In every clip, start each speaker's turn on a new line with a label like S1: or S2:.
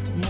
S1: just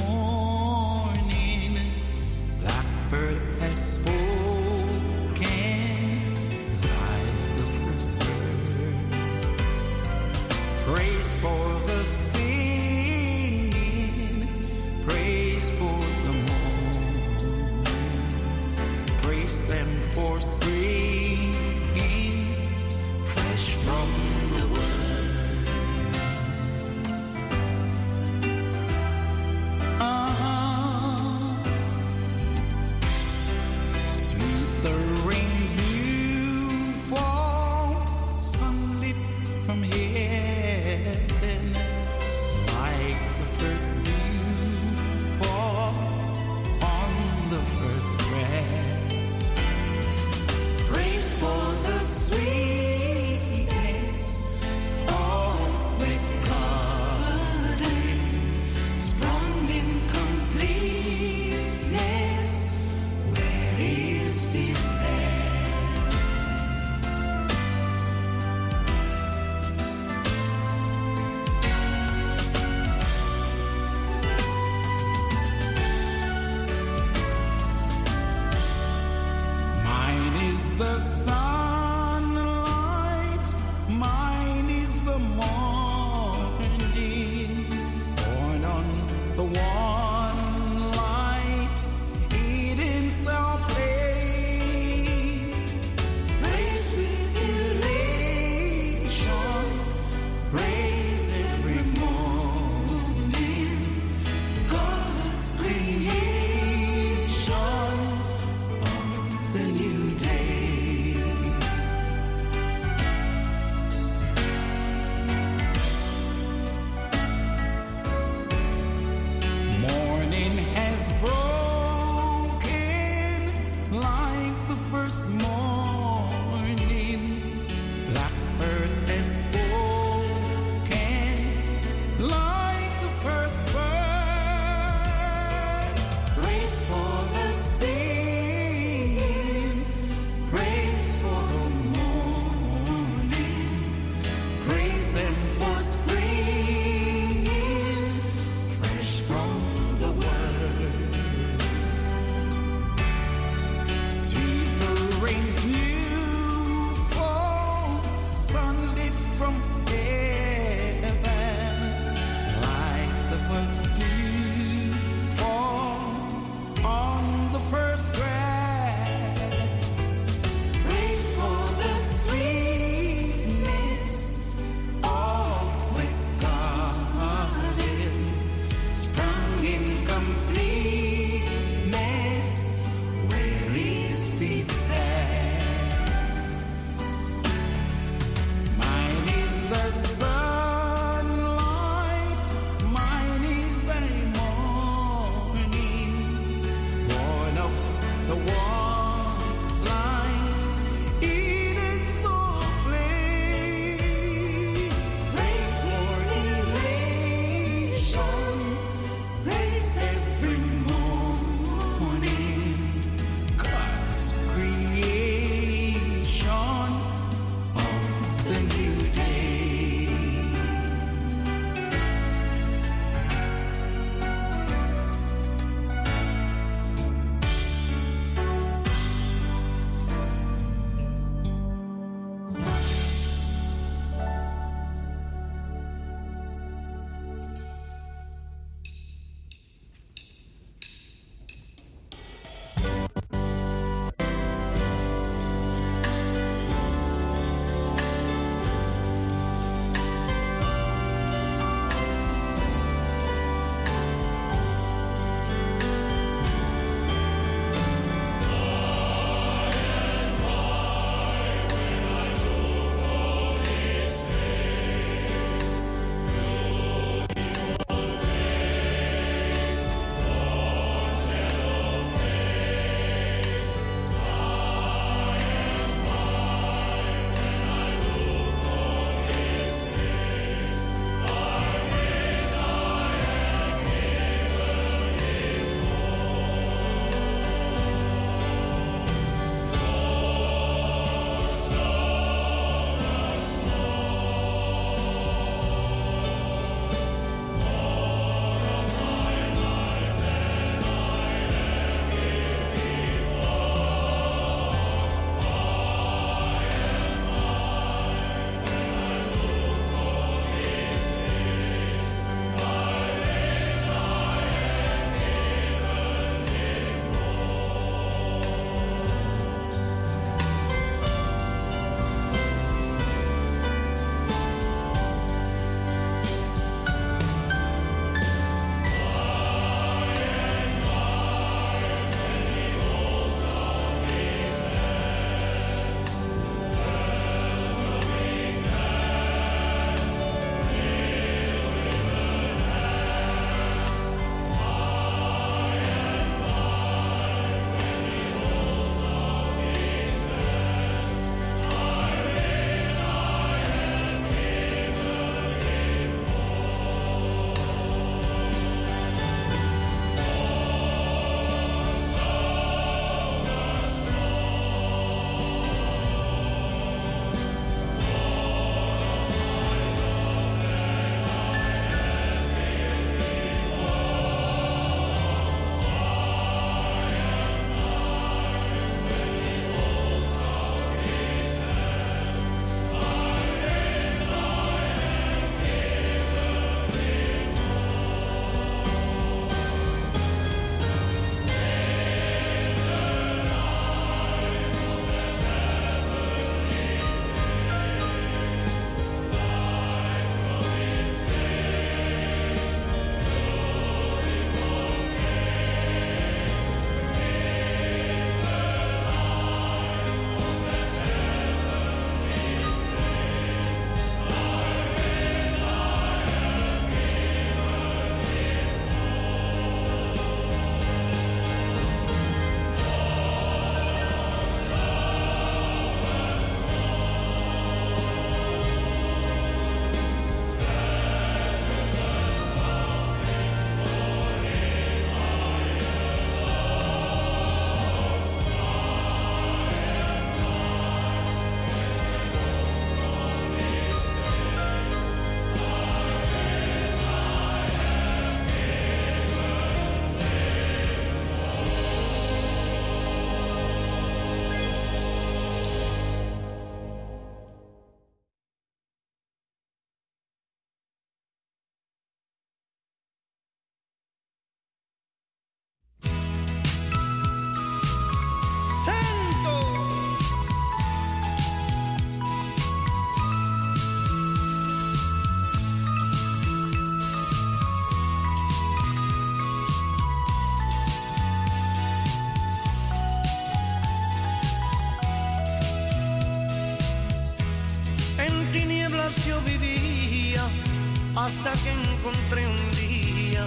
S1: hasta que encontré un día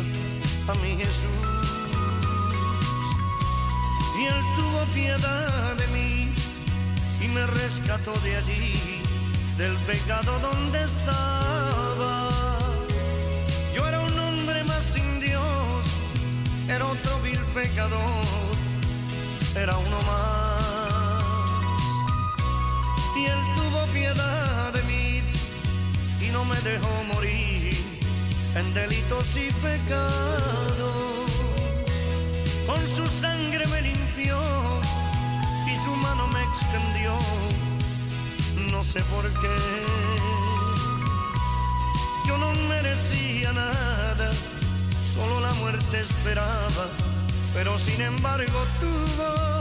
S1: a mi Jesús. Y él tuvo piedad de mí y me rescató de allí, del pecado donde estaba. Yo era un hombre más sin Dios, era otro vil pecador, era uno más. Y él tuvo piedad de mí y no me dejó morir en delitos y pecados. Con su sangre me limpió y su mano me extendió. No sé por qué. Yo no merecía nada, solo la muerte esperaba, pero sin embargo tuvo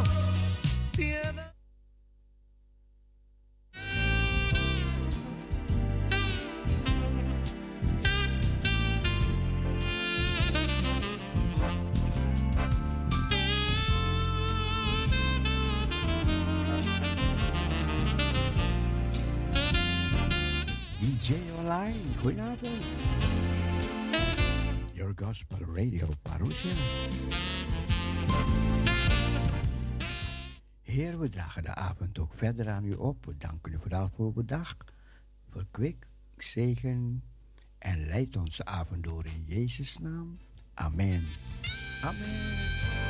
S2: Gospel Radio Parousia. Heer, we dragen de avond ook verder aan u op. We danken u vooral voor uw dag, voor kwik, zegen en leid onze avond door in Jezus' naam. Amen. Amen.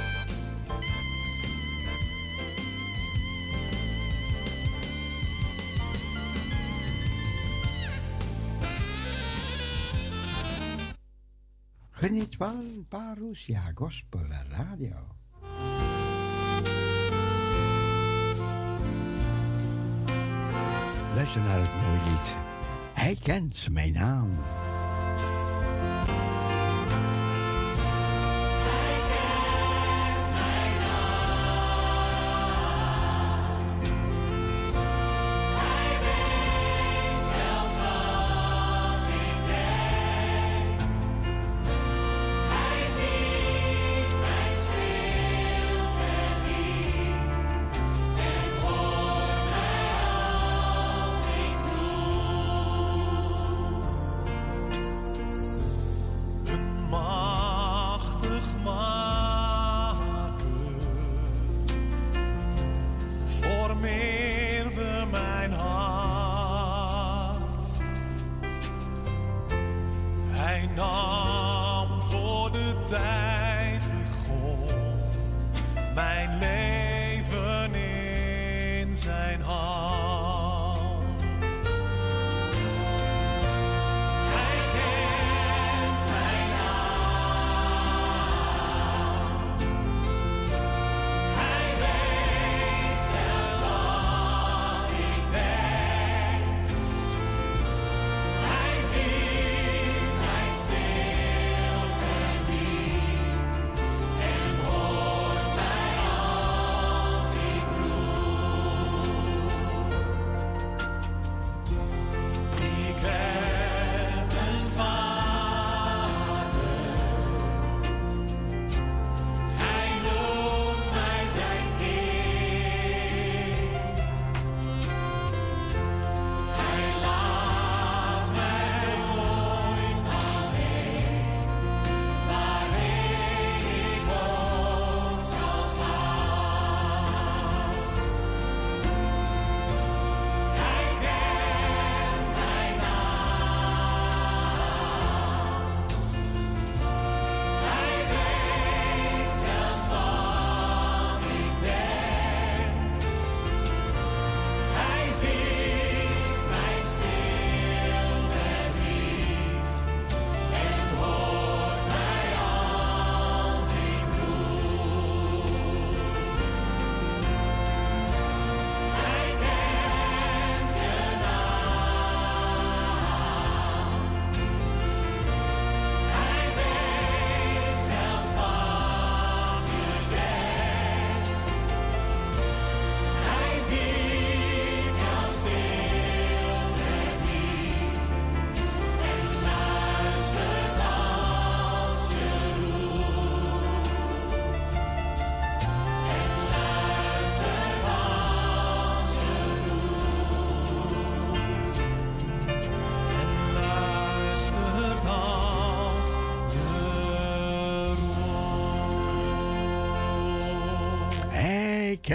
S2: Geniet van Parousia Gospel Radio. Luister naar het mooie lied. Hij kent mijn naam.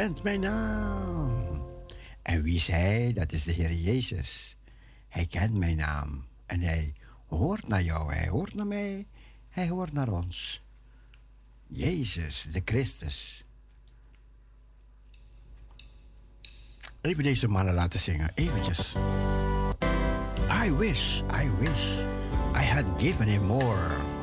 S3: Kent mijn naam. En wie hij? Dat is de Heer Jezus. Hij kent mijn naam. En hij hoort naar jou, hij hoort naar mij, hij hoort naar ons. Jezus, de Christus. Even deze mannen laten zingen, eventjes. I wish, I wish I had given him more.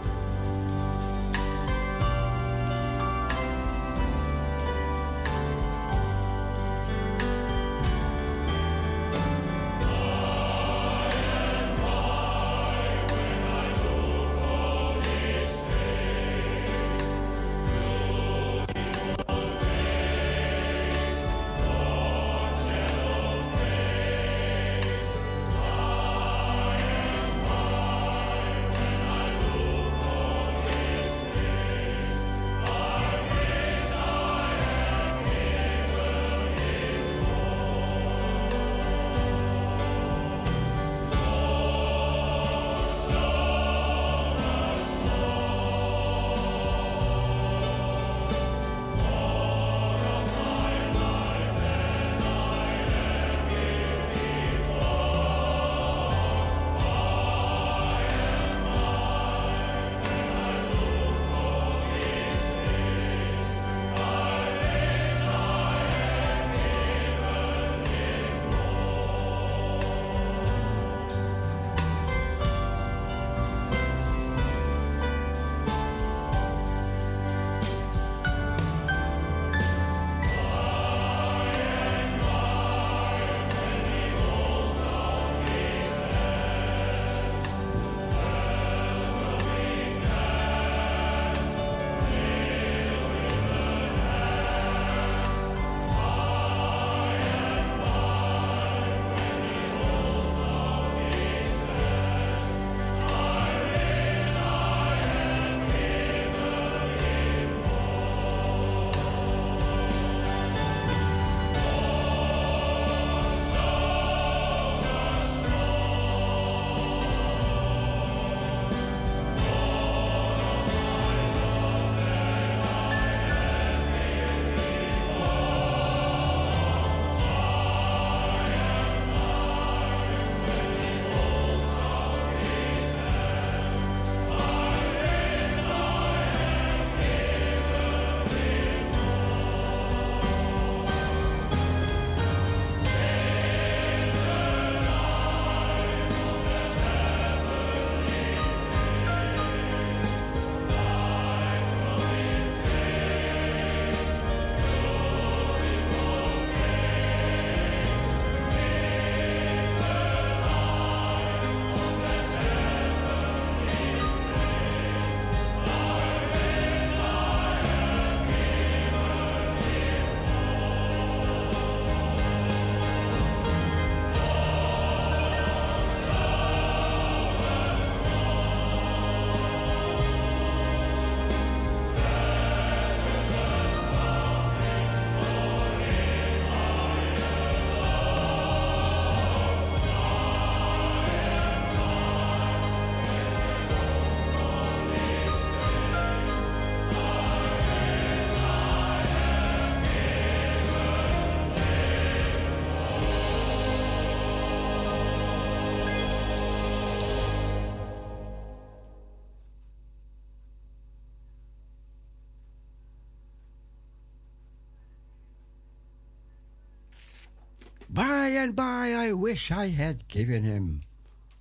S3: By and by, I wish I had given him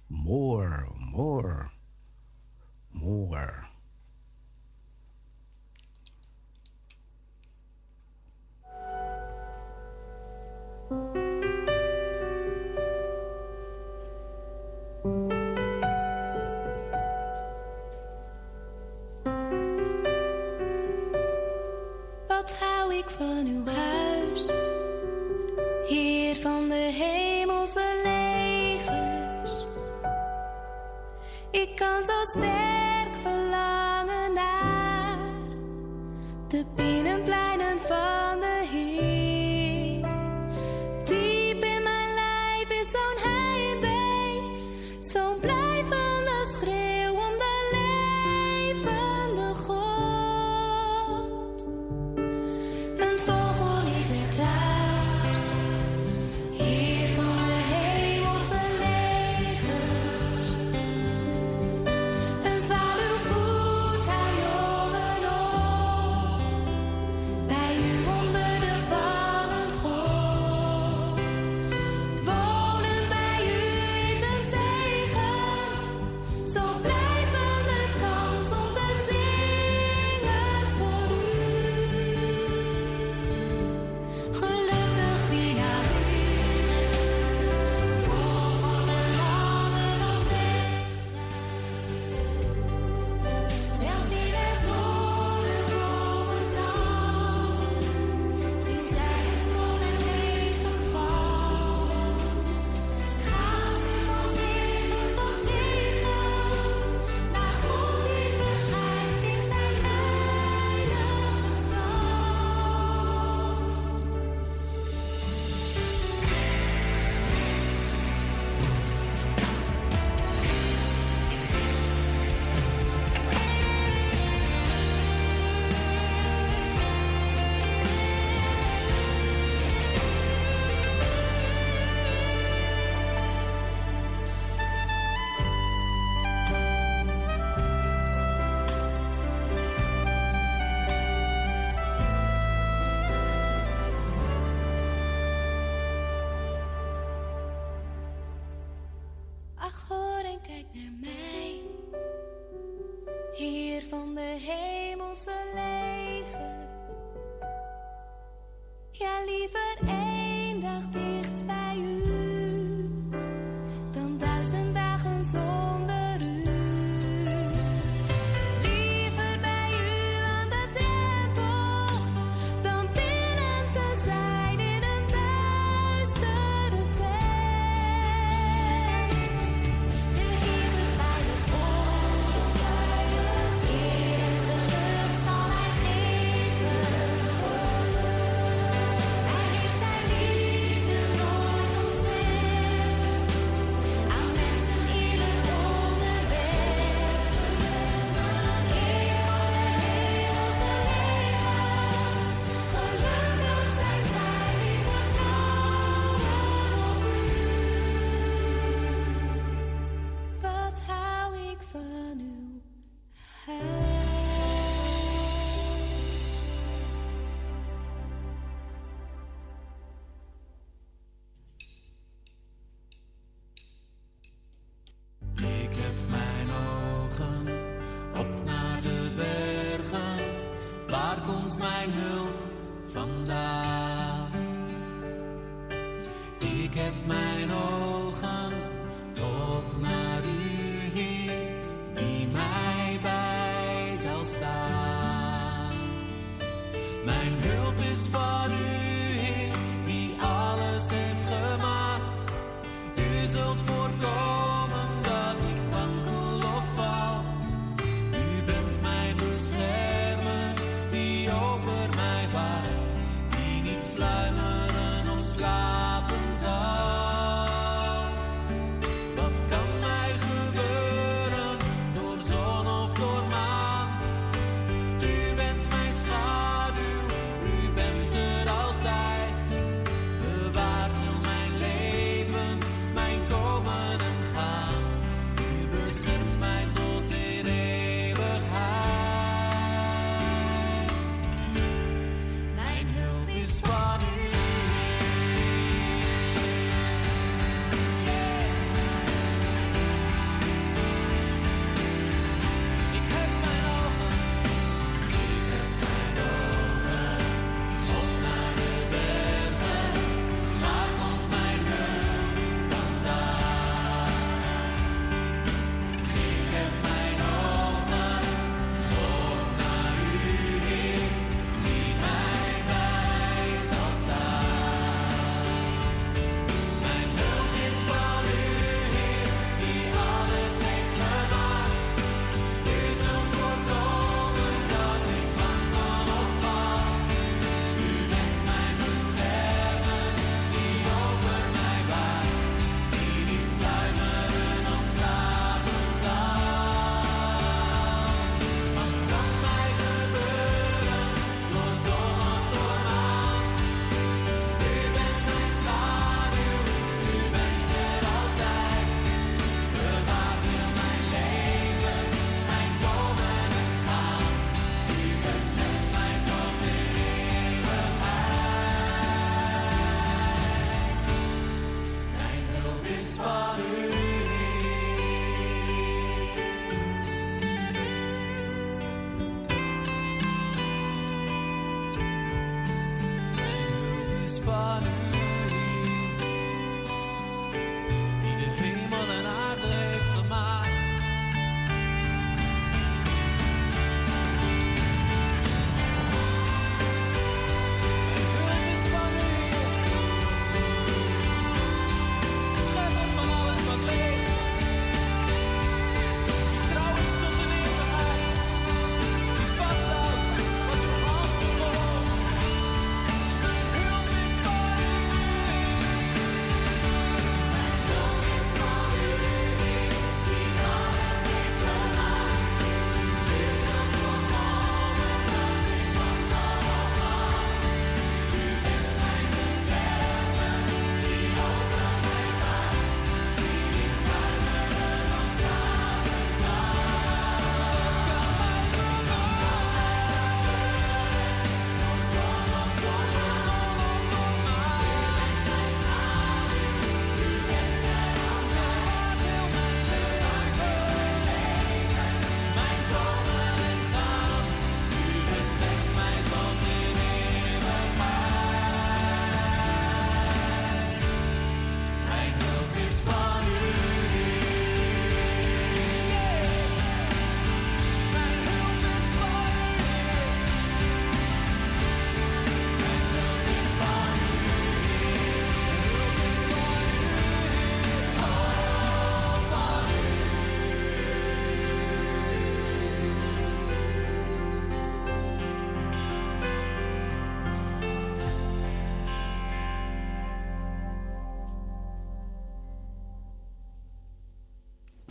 S3: more, more.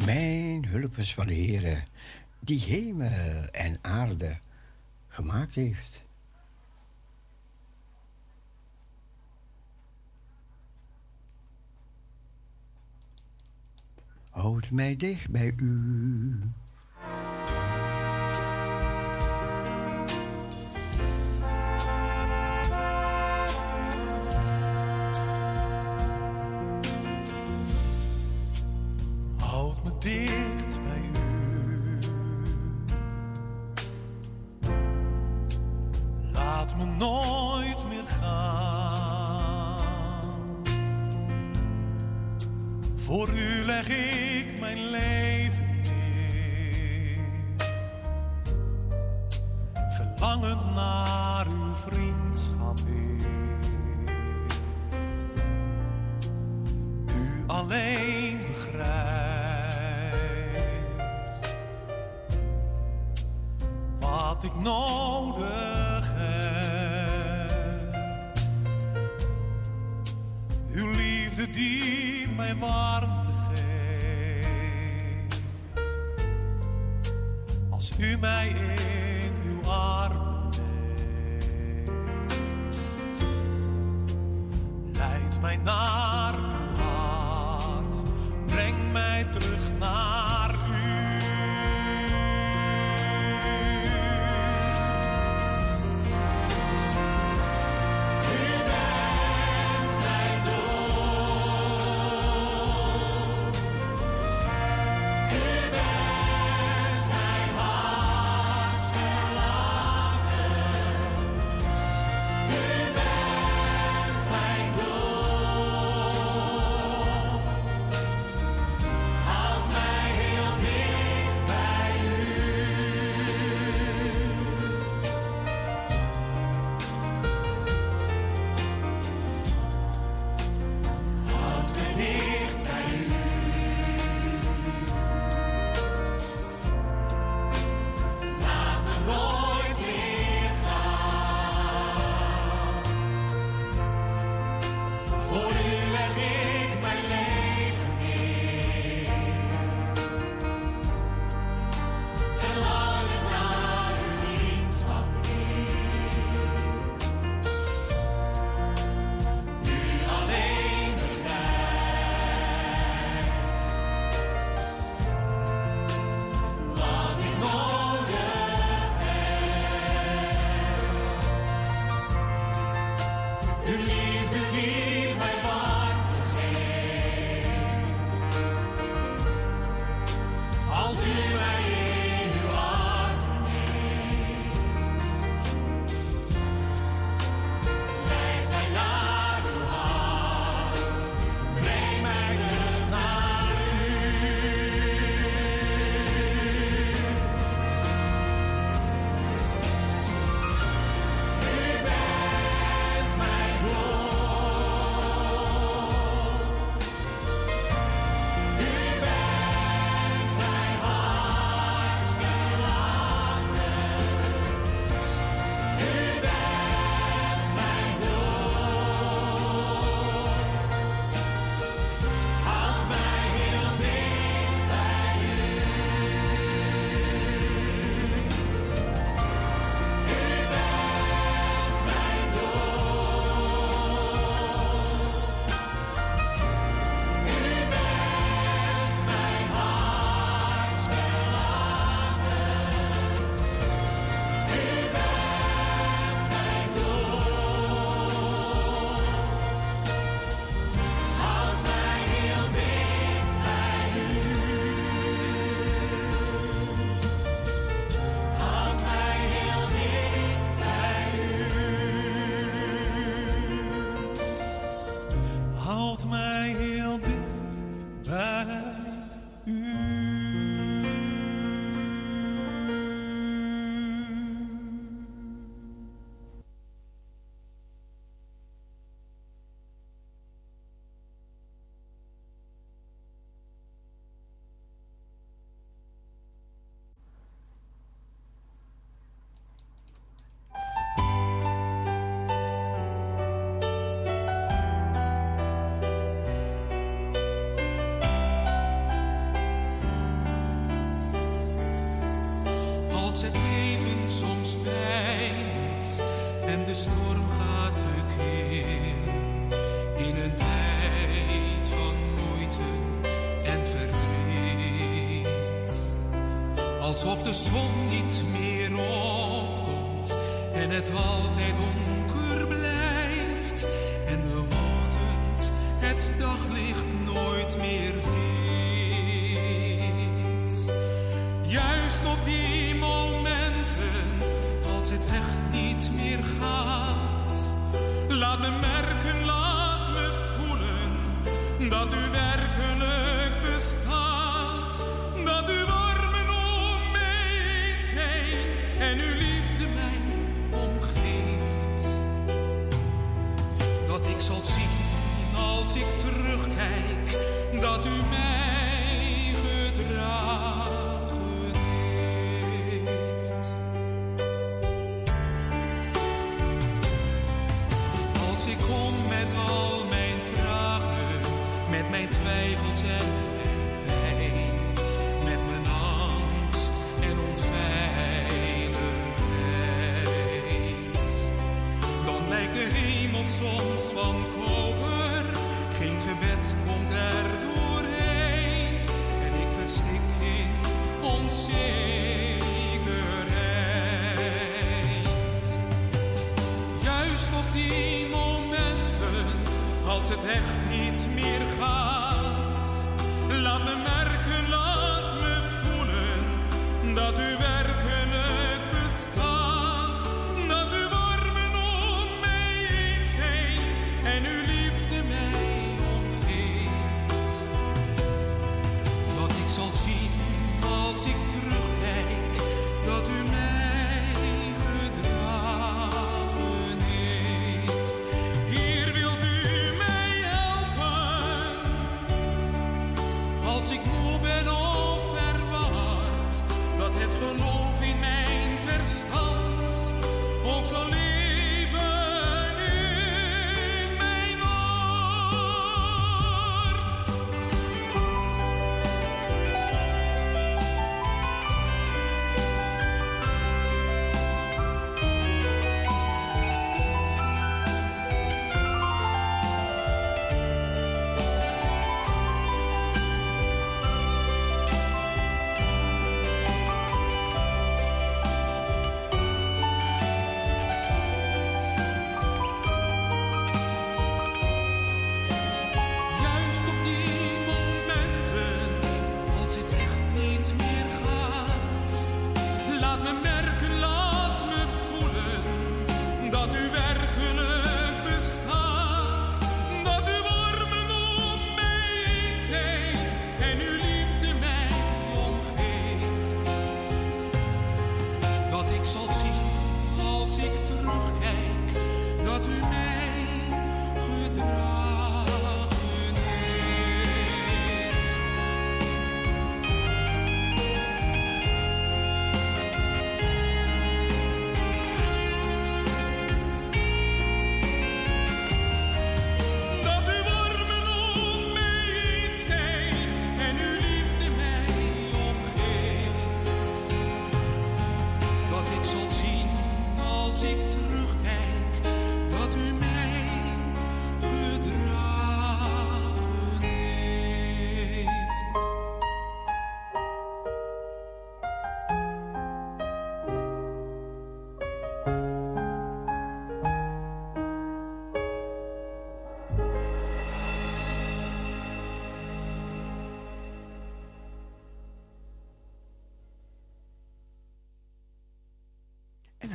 S4: Mijn hulp is van de Heer, die hemel en aarde gemaakt heeft. Houd mij dicht bij u. het was.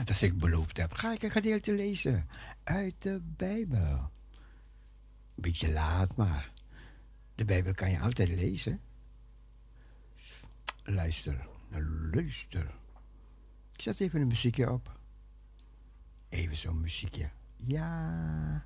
S4: als ik
S2: beloofd heb, ga ik een gedeelte lezen uit de Bijbel. Beetje laat, maar de Bijbel kan je altijd lezen. Luister, luister. Ik zet even een muziekje op. Even zo'n muziekje. Ja.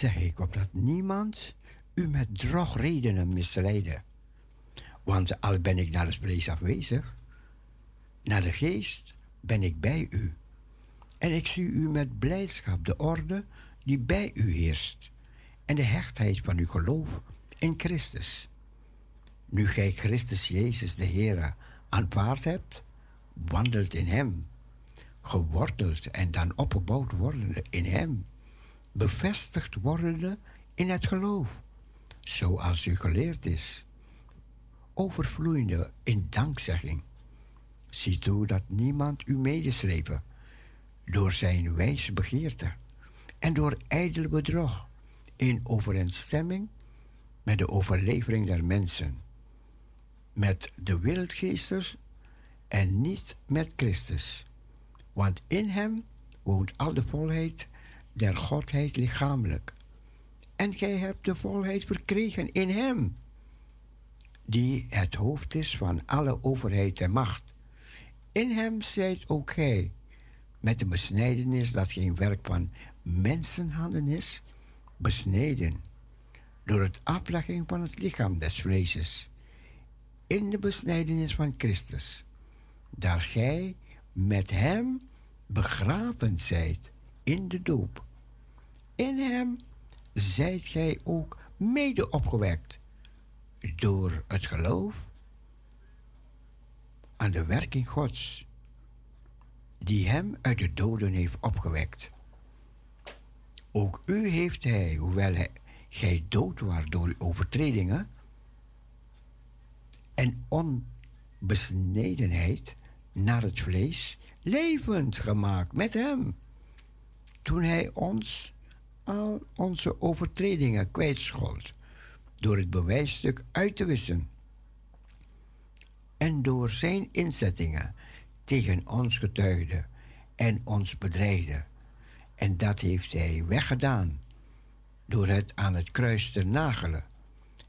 S2: zeg ik opdat niemand u met drogredenen misleiden. Want al ben ik naar het vlees afwezig, naar de geest ben ik bij u. En ik zie u met blijdschap de orde die bij u heerst en de hechtheid van uw geloof in Christus. Nu gij Christus Jezus de Heer aanvaard hebt, wandelt in Hem, geworteld en dan opgebouwd wordende in Hem, bevestigd wordende in het geloof, zoals u geleerd is, overvloeiende in dankzegging. Zie toe dat niemand u medeslepen door zijn wijze begeerte en door ijdele bedrog in overeenstemming met de overlevering der mensen, met de wereldgeesters en niet met Christus. Want in hem woont al de volheid der Godheid lichamelijk. En gij hebt de volheid verkregen in hem, die het hoofd is van alle overheid en macht. In hem zijt ook gij, met de besnijdenis dat geen werk van mensenhanden is, besneden door het aflegging van het lichaam des vleeses in de besnijdenis van Christus, daar gij met hem begraven zijt in de doop. In hem zijt gij ook mede opgewekt door het geloof aan de werking Gods, die hem uit de doden heeft opgewekt. Ook u heeft hij, hoewel gij dood waart door uw overtredingen en onbesnedenheid naar het vlees, levend gemaakt met hem. Toen hij ons al onze overtredingen kwijtschold door het bewijsstuk uit te wissen en door zijn inzettingen tegen ons getuigde en ons bedreigde. En dat heeft hij weggedaan door het aan het kruis te nagelen.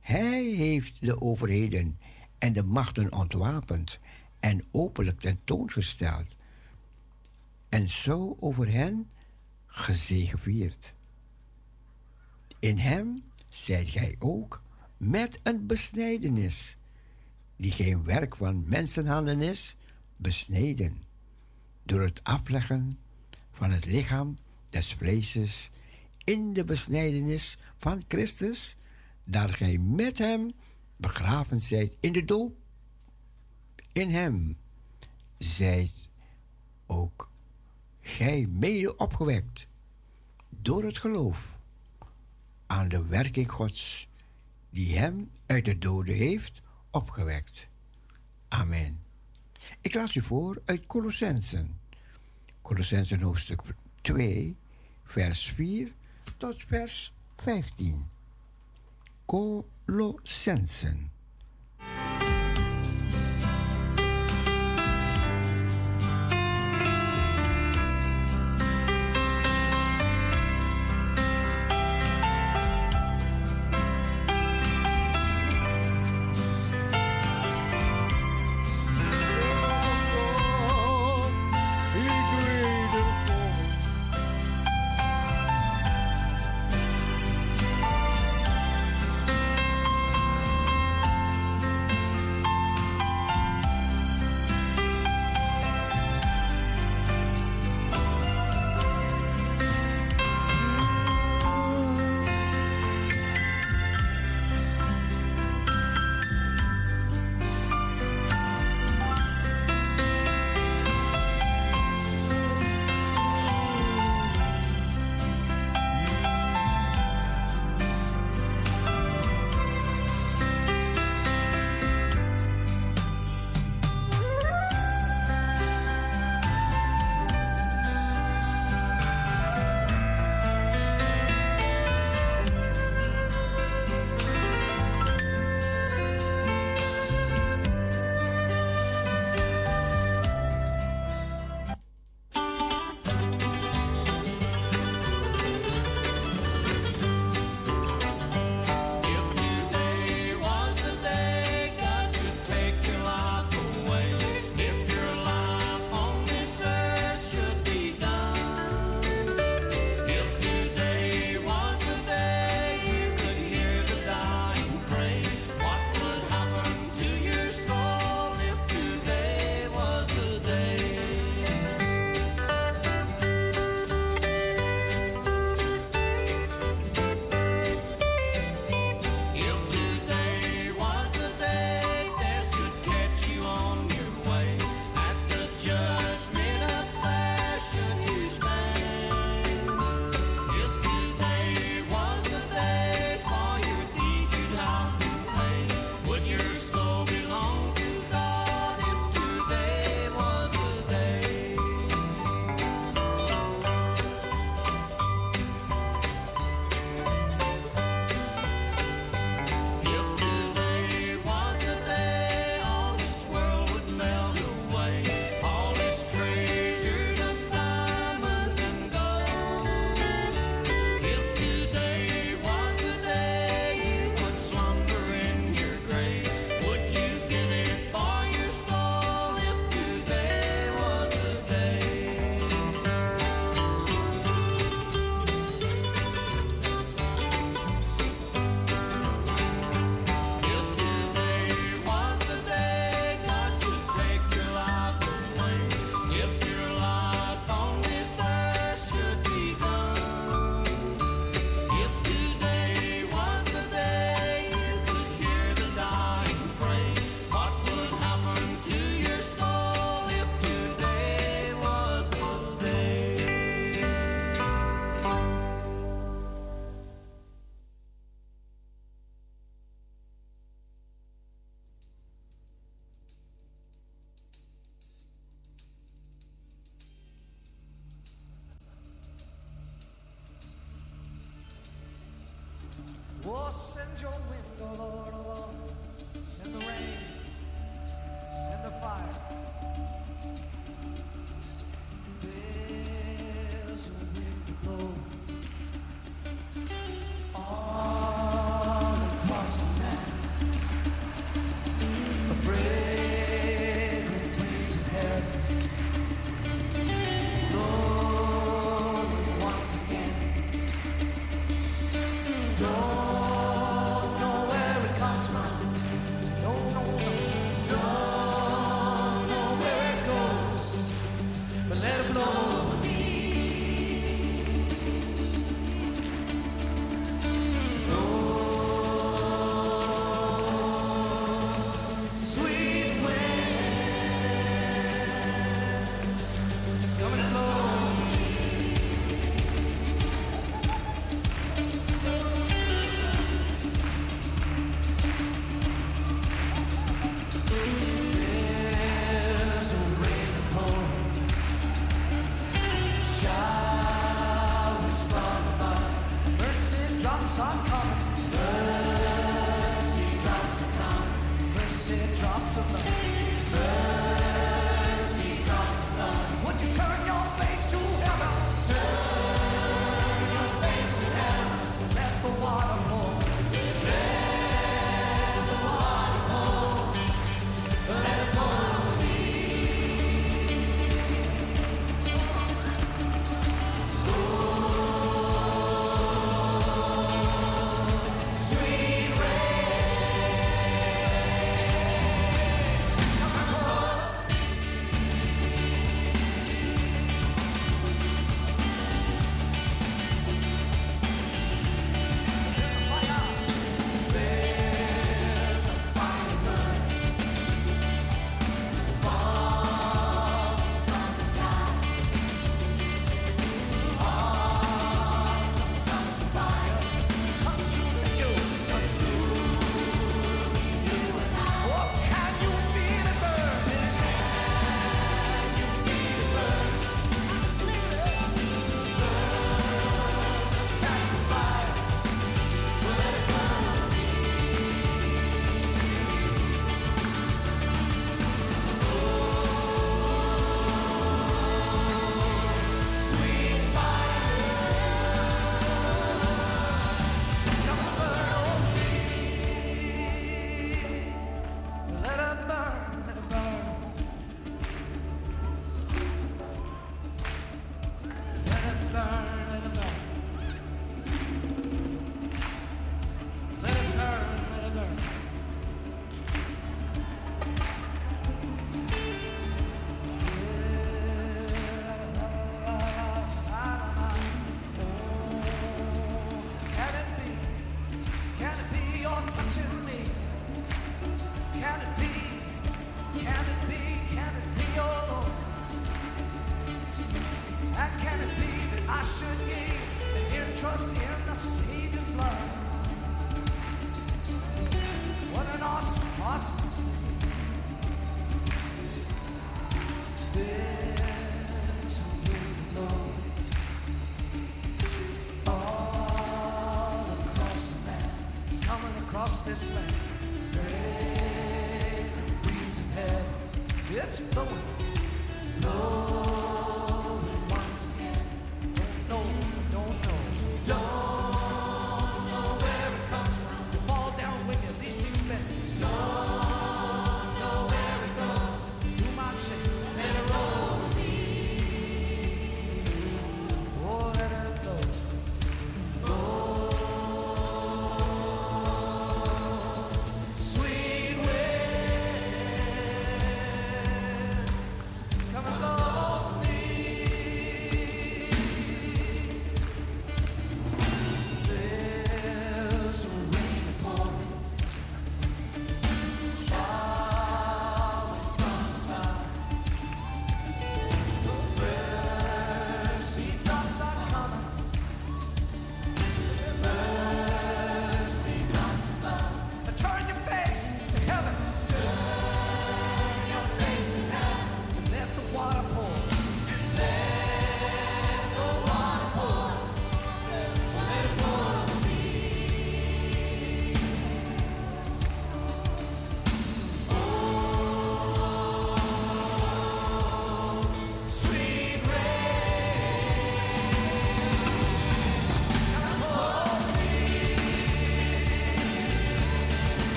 S2: Hij heeft de overheden en de machten ontwapend en openlijk tentoongesteld en zo over hen gezegevierd. In hem zijt gij ook met een besnijdenis, die geen werk van mensenhanden is, besneden, door het afleggen van het lichaam des vleeses in de besnijdenis van Christus, daar gij met hem begraven zijt in de doop. In hem zijt ook gij mede opgewekt door het geloof aan de werking Gods die hem uit de doden heeft opgewekt. Amen. Ik las u voor uit Colossensen. Colossensen hoofdstuk 2, vers 4 tot vers 15. Colossensen.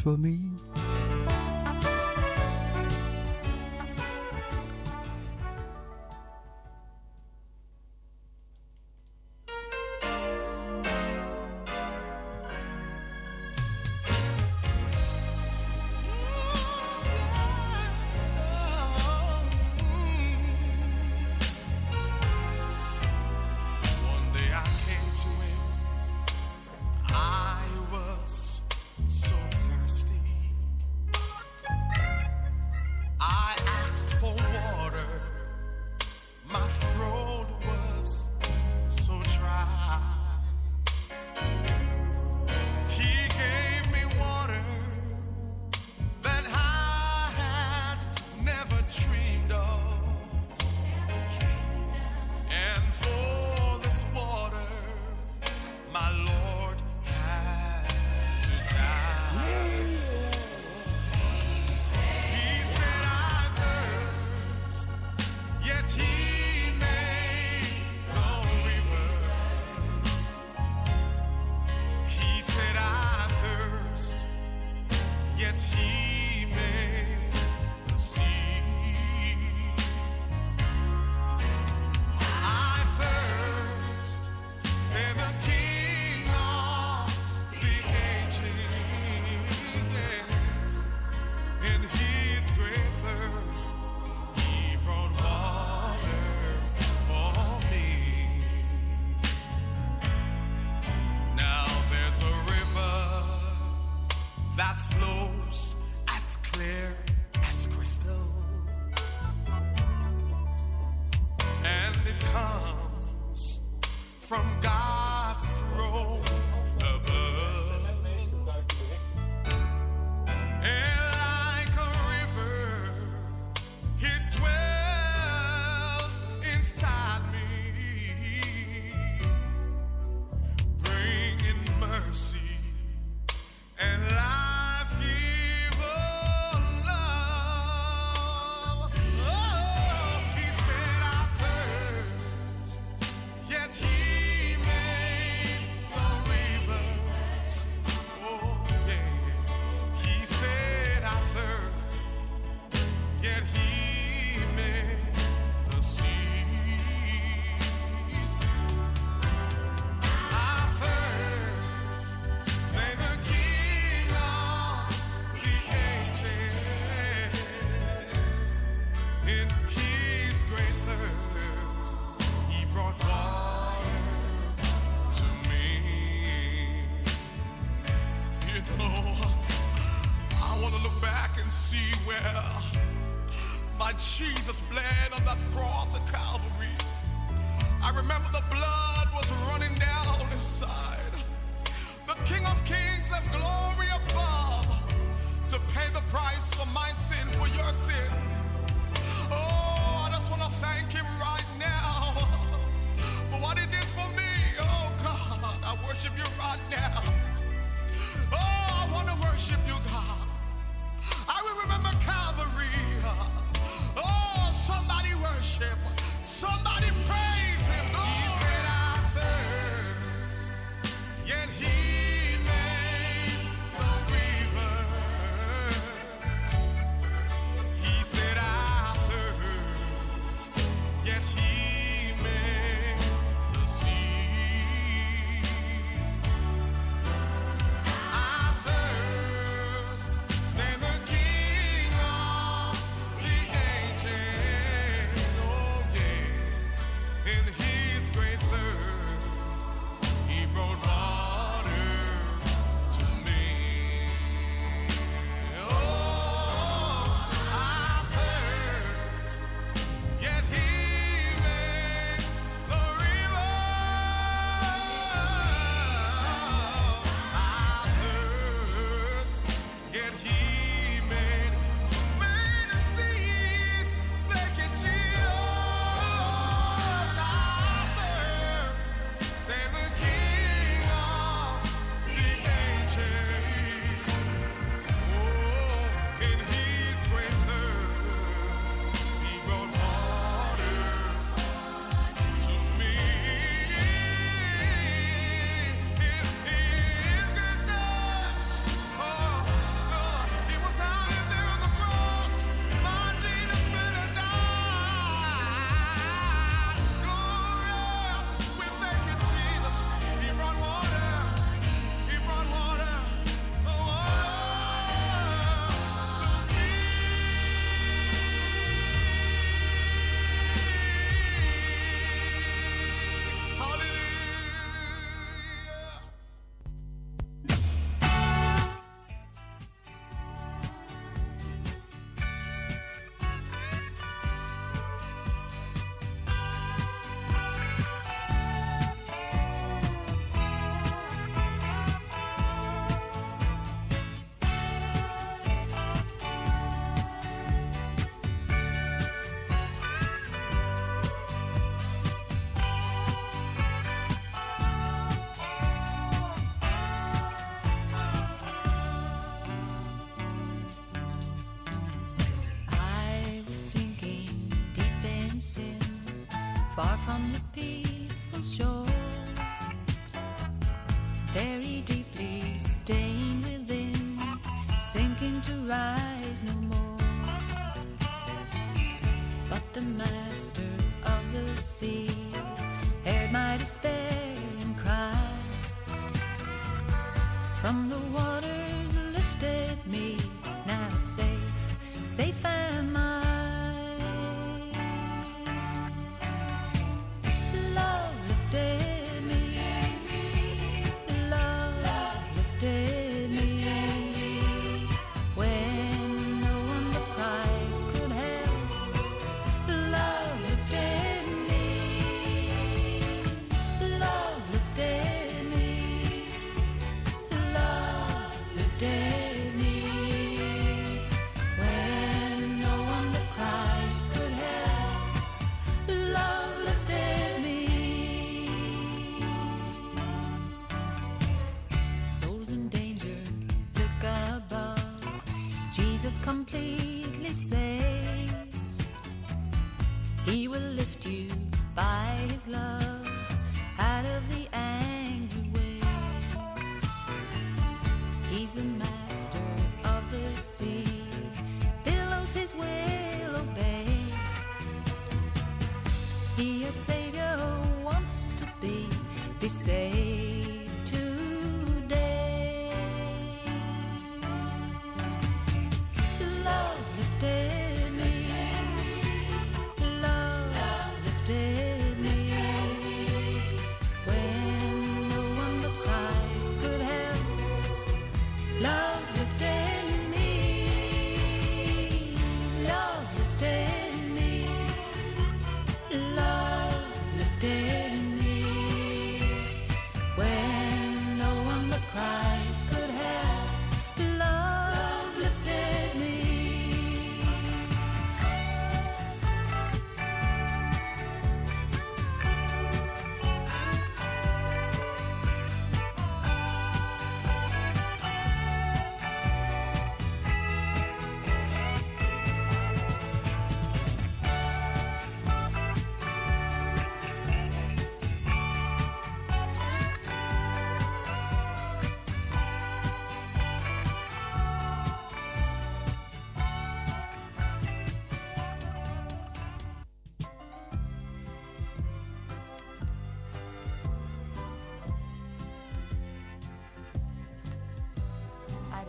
S5: For me.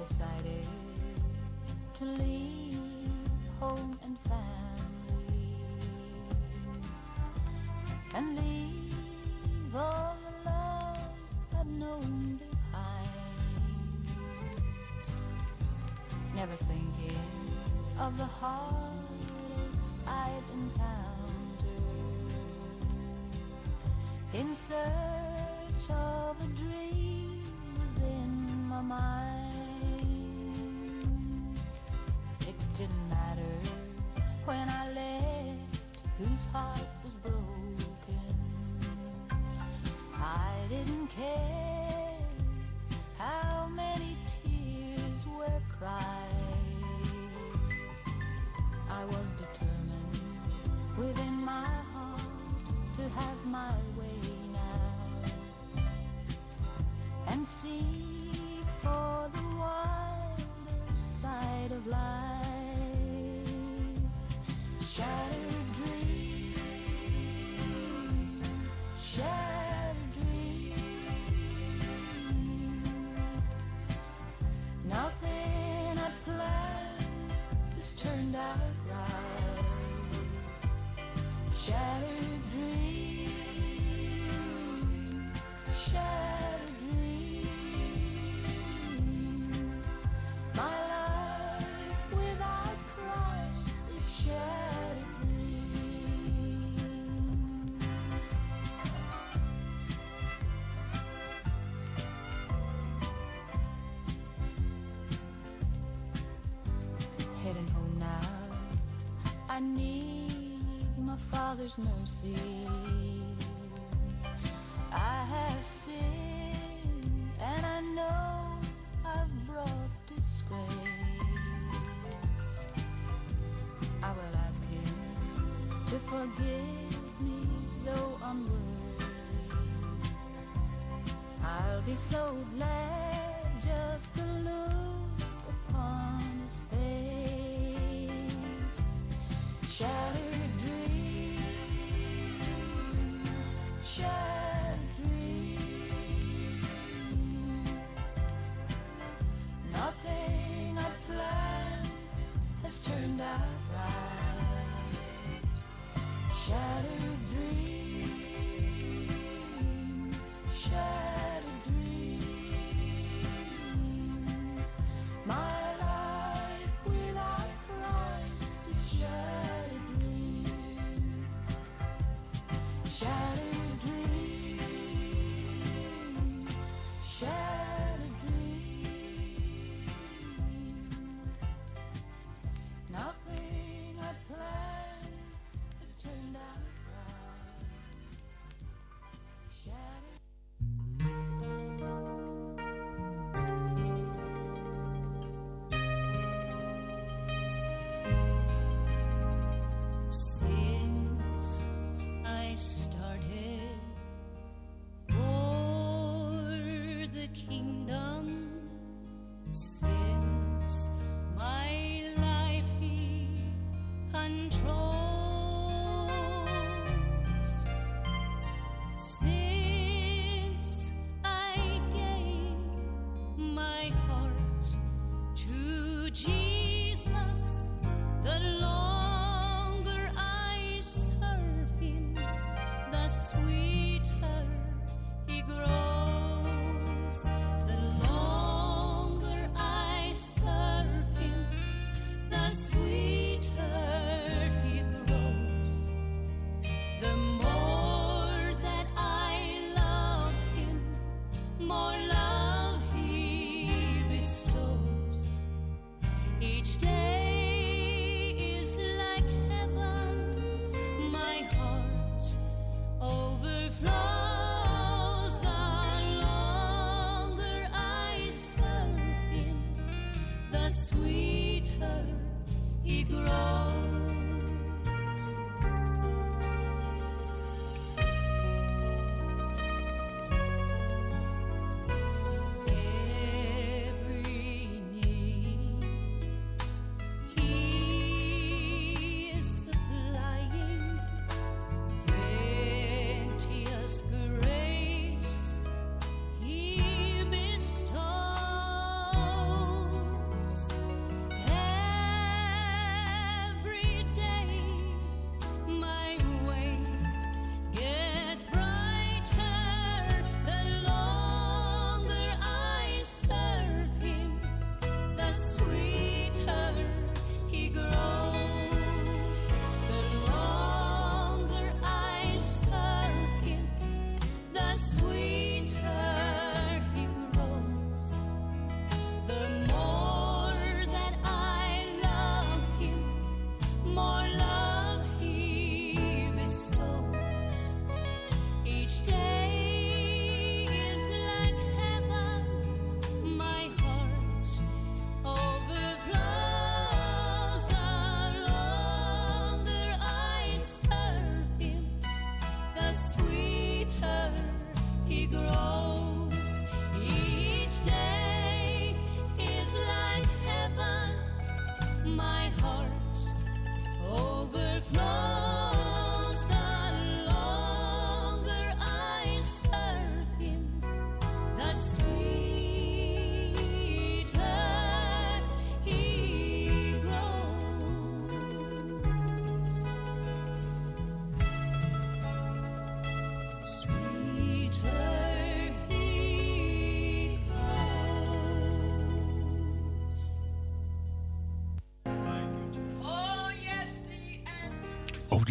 S3: decided to leave home and family and leave all the love I've known behind. Never thinking of the heartaches I've encountered in search of. there's no sea.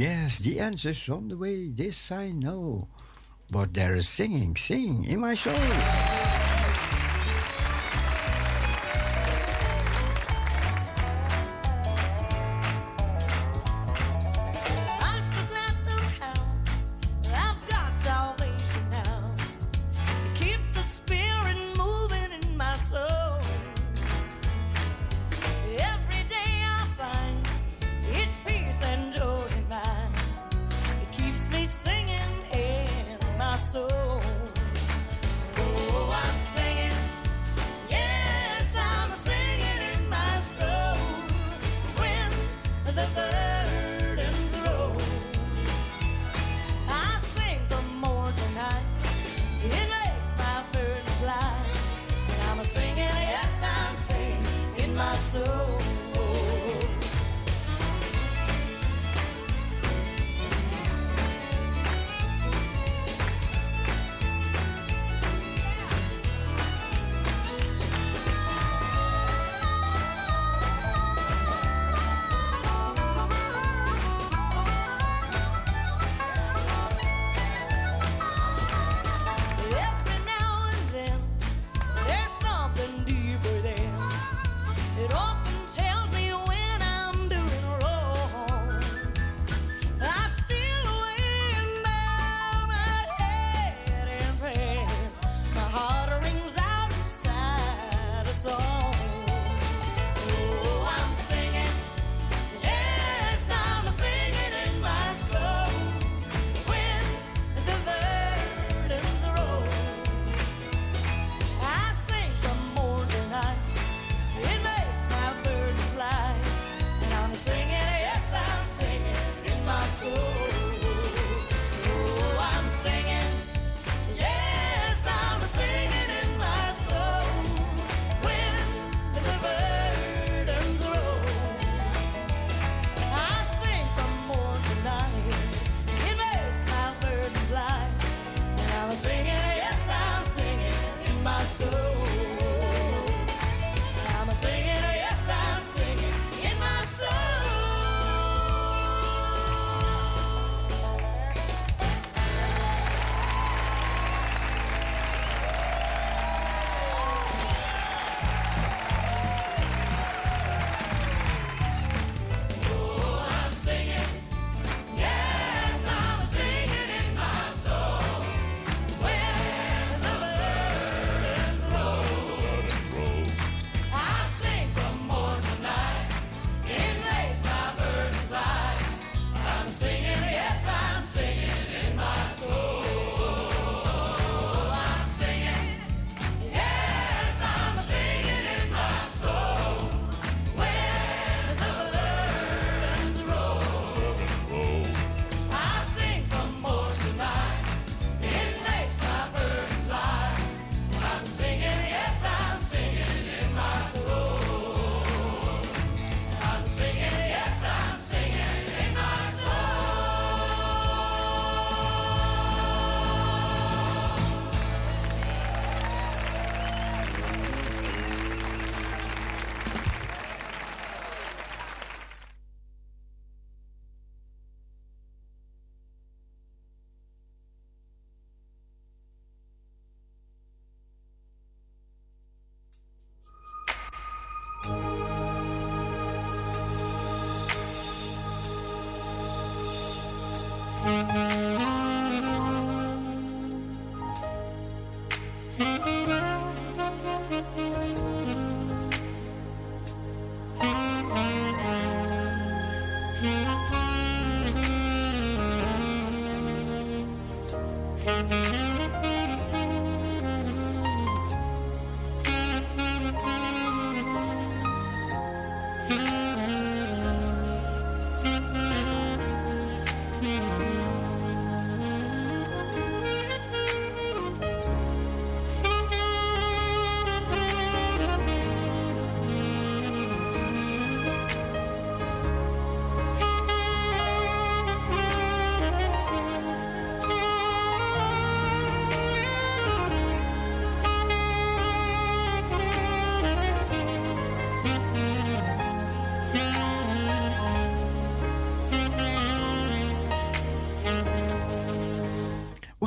S3: yes, the
S2: answer's on the way, this I know. But there is singing, singing in my soul.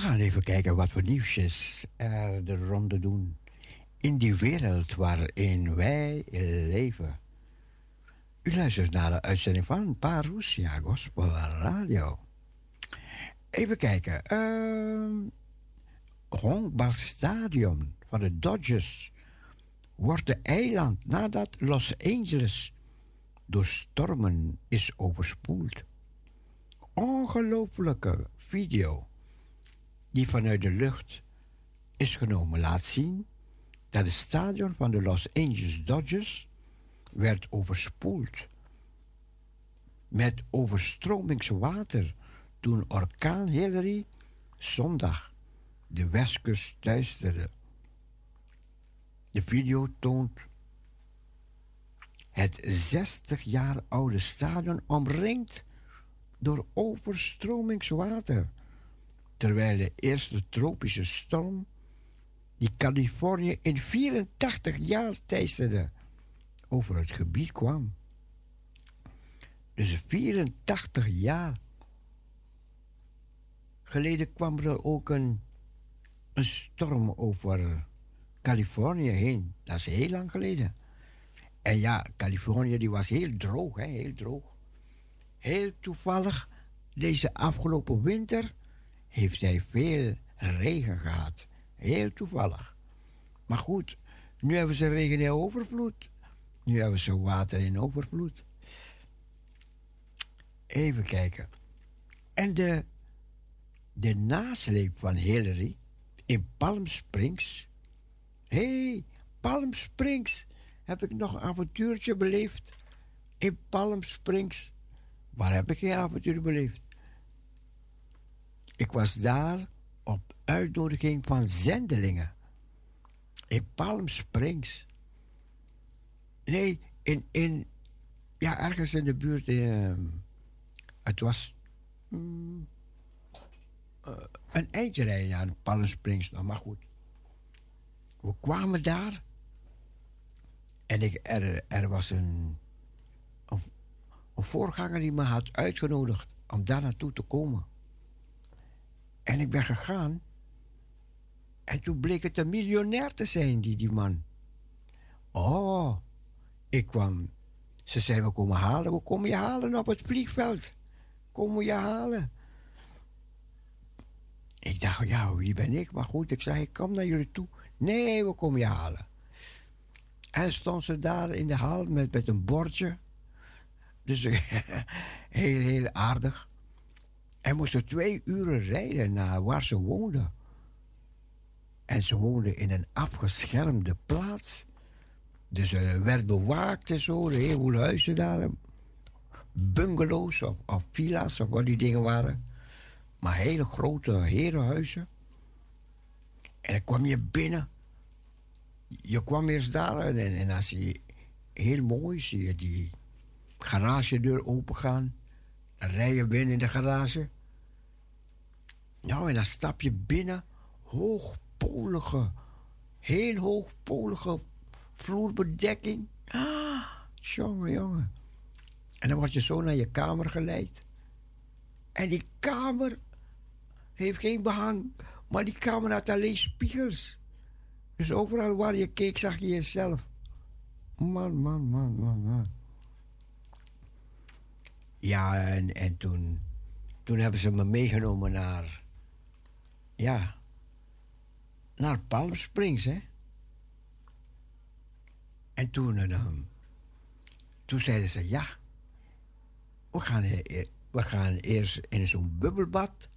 S2: gaan even kijken wat voor nieuwsjes er eh, de ronde doen in die wereld waarin wij leven. U luistert naar de uitzending van Parousia Gospel Radio. Even kijken. Uh, Stadion van de Dodgers wordt de eiland nadat Los Angeles door stormen is overspoeld. Ongelooflijke video die vanuit de lucht is genomen, laat zien dat het stadion van de Los Angeles Dodgers werd overspoeld met overstromingswater toen orkaan Hillary zondag de westkust duisterde. De video toont het 60 jaar oude stadion omringd door overstromingswater. Terwijl de eerste tropische storm die Californië in 84 jaar teisterde over het gebied kwam. Dus 84 jaar geleden kwam er ook een, een storm over Californië heen. Dat is heel lang geleden. En ja, Californië die was heel droog, hè, heel droog. Heel toevallig, deze afgelopen winter heeft hij veel regen gehad. Heel toevallig. Maar goed, nu hebben ze regen in overvloed. Nu hebben ze water in overvloed. Even kijken. En de, de nasleep van Hillary in Palm Springs. Hé, hey, Palm Springs. Heb ik nog een avontuurtje beleefd? In Palm Springs. Waar heb ik geen avontuur beleefd? Ik was daar op uitnodiging van zendelingen. In Palm Springs. Nee, in, in ja, ergens in de buurt. Uh, het was mm, uh, een eindje rijden aan Palm Springs nog, maar goed. We kwamen daar en ik, er, er was een, een voorganger die me had uitgenodigd om daar naartoe te komen. En ik ben gegaan. En toen bleek het een miljonair te zijn, die, die man. Oh, ik kwam. Ze zei, we komen halen. We komen je halen op het vliegveld. Komen je halen. Ik dacht, ja, wie ben ik? Maar goed, ik zei, ik kom naar jullie toe. Nee, we komen je halen. En stond ze daar in de hal met, met een bordje. Dus heel, heel aardig. En moesten twee uren rijden naar waar ze woonde. En ze woonde in een afgeschermde plaats. Dus er werd bewaakt en zo, de hele huizen daar. Bungalows of, of villa's of wat die dingen waren. Maar hele grote herenhuizen. En dan kwam je binnen. Je kwam eerst daar en, en als je heel mooi zie je die garagedeur opengaan. Dan rij je binnen in de garage. Nou, en dan stap je binnen. Hoogpolige, heel hoogpolige vloerbedekking. Ah, jongen, jongen. En dan word je zo naar je kamer geleid. En die kamer heeft geen behang, maar die kamer had alleen spiegels. Dus overal waar je keek, zag je jezelf. Man, man, man, man, man. Ja, en, en toen, toen hebben ze me meegenomen naar. Ja. Naar Palm Springs, hè. En toen, uh, toen zeiden ze: ja. We gaan, e-, we gaan eerst in zo'n bubbelbad.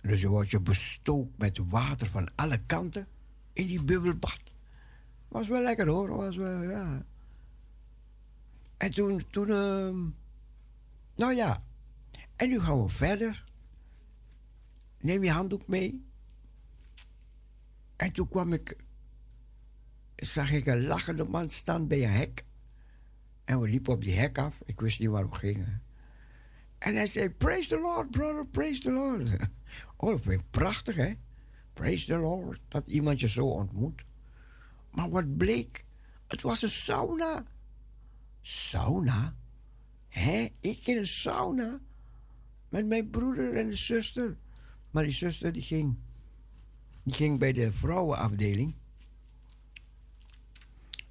S2: Dus je wordt je bestookt met water van alle kanten in die bubbelbad. Was wel lekker hoor, was wel, ja. En toen, toen, uh, nou ja. En nu gaan we verder. Neem je handdoek mee. En toen kwam ik, zag ik een lachende man staan bij een hek. En we liepen op die hek af. Ik wist niet waar we gingen. En hij zei, praise the Lord, brother, praise the Lord. Oh, dat vind ik prachtig, hè? Praise the Lord, dat iemand je zo ontmoet. Maar wat bleek? Het was een sauna. Sauna? Hé, ik in een sauna? Met mijn broeder en de zuster. Maar die zuster die ging, die ging bij de vrouwenafdeling.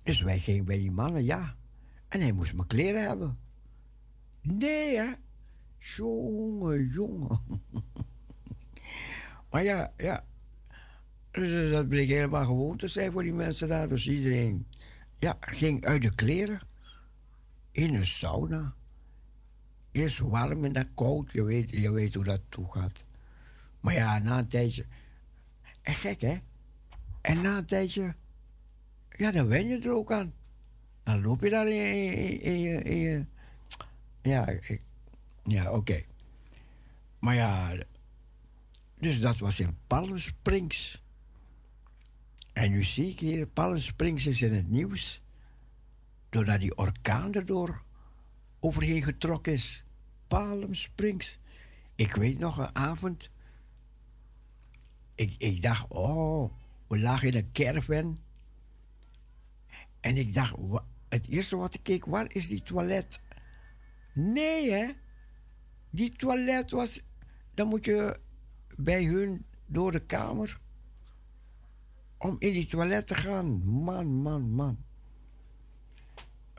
S2: Dus wij gingen bij die mannen, ja. En hij moest mijn kleren hebben. Nee, hè? Jongen, jongen. maar ja, ja. Dus dat bleek helemaal gewoon te zijn voor die mensen daar. Dus iedereen ja, ging uit de kleren in een sauna. Eerst warm en dan koud. Je weet, je weet hoe dat toe gaat. Maar ja, na een tijdje. En gek, hè? En na een tijdje. Ja, dan wen je er ook aan. Dan loop je daar in je ja, ik, ja oké. Maar ja. Dus dat was in Palm Springs. En nu zie ik hier, Palm Springs is in het nieuws. doordat die orkaan erdoor overheen getrokken is. Palm Springs. Ik weet nog een avond. Ik, ik dacht, oh, we lagen in een caravan. En ik dacht, het eerste wat ik keek, waar is die toilet? Nee, hè? Die toilet was. Dan moet je bij hun door de kamer. Om in die toilet te gaan. Man, man, man.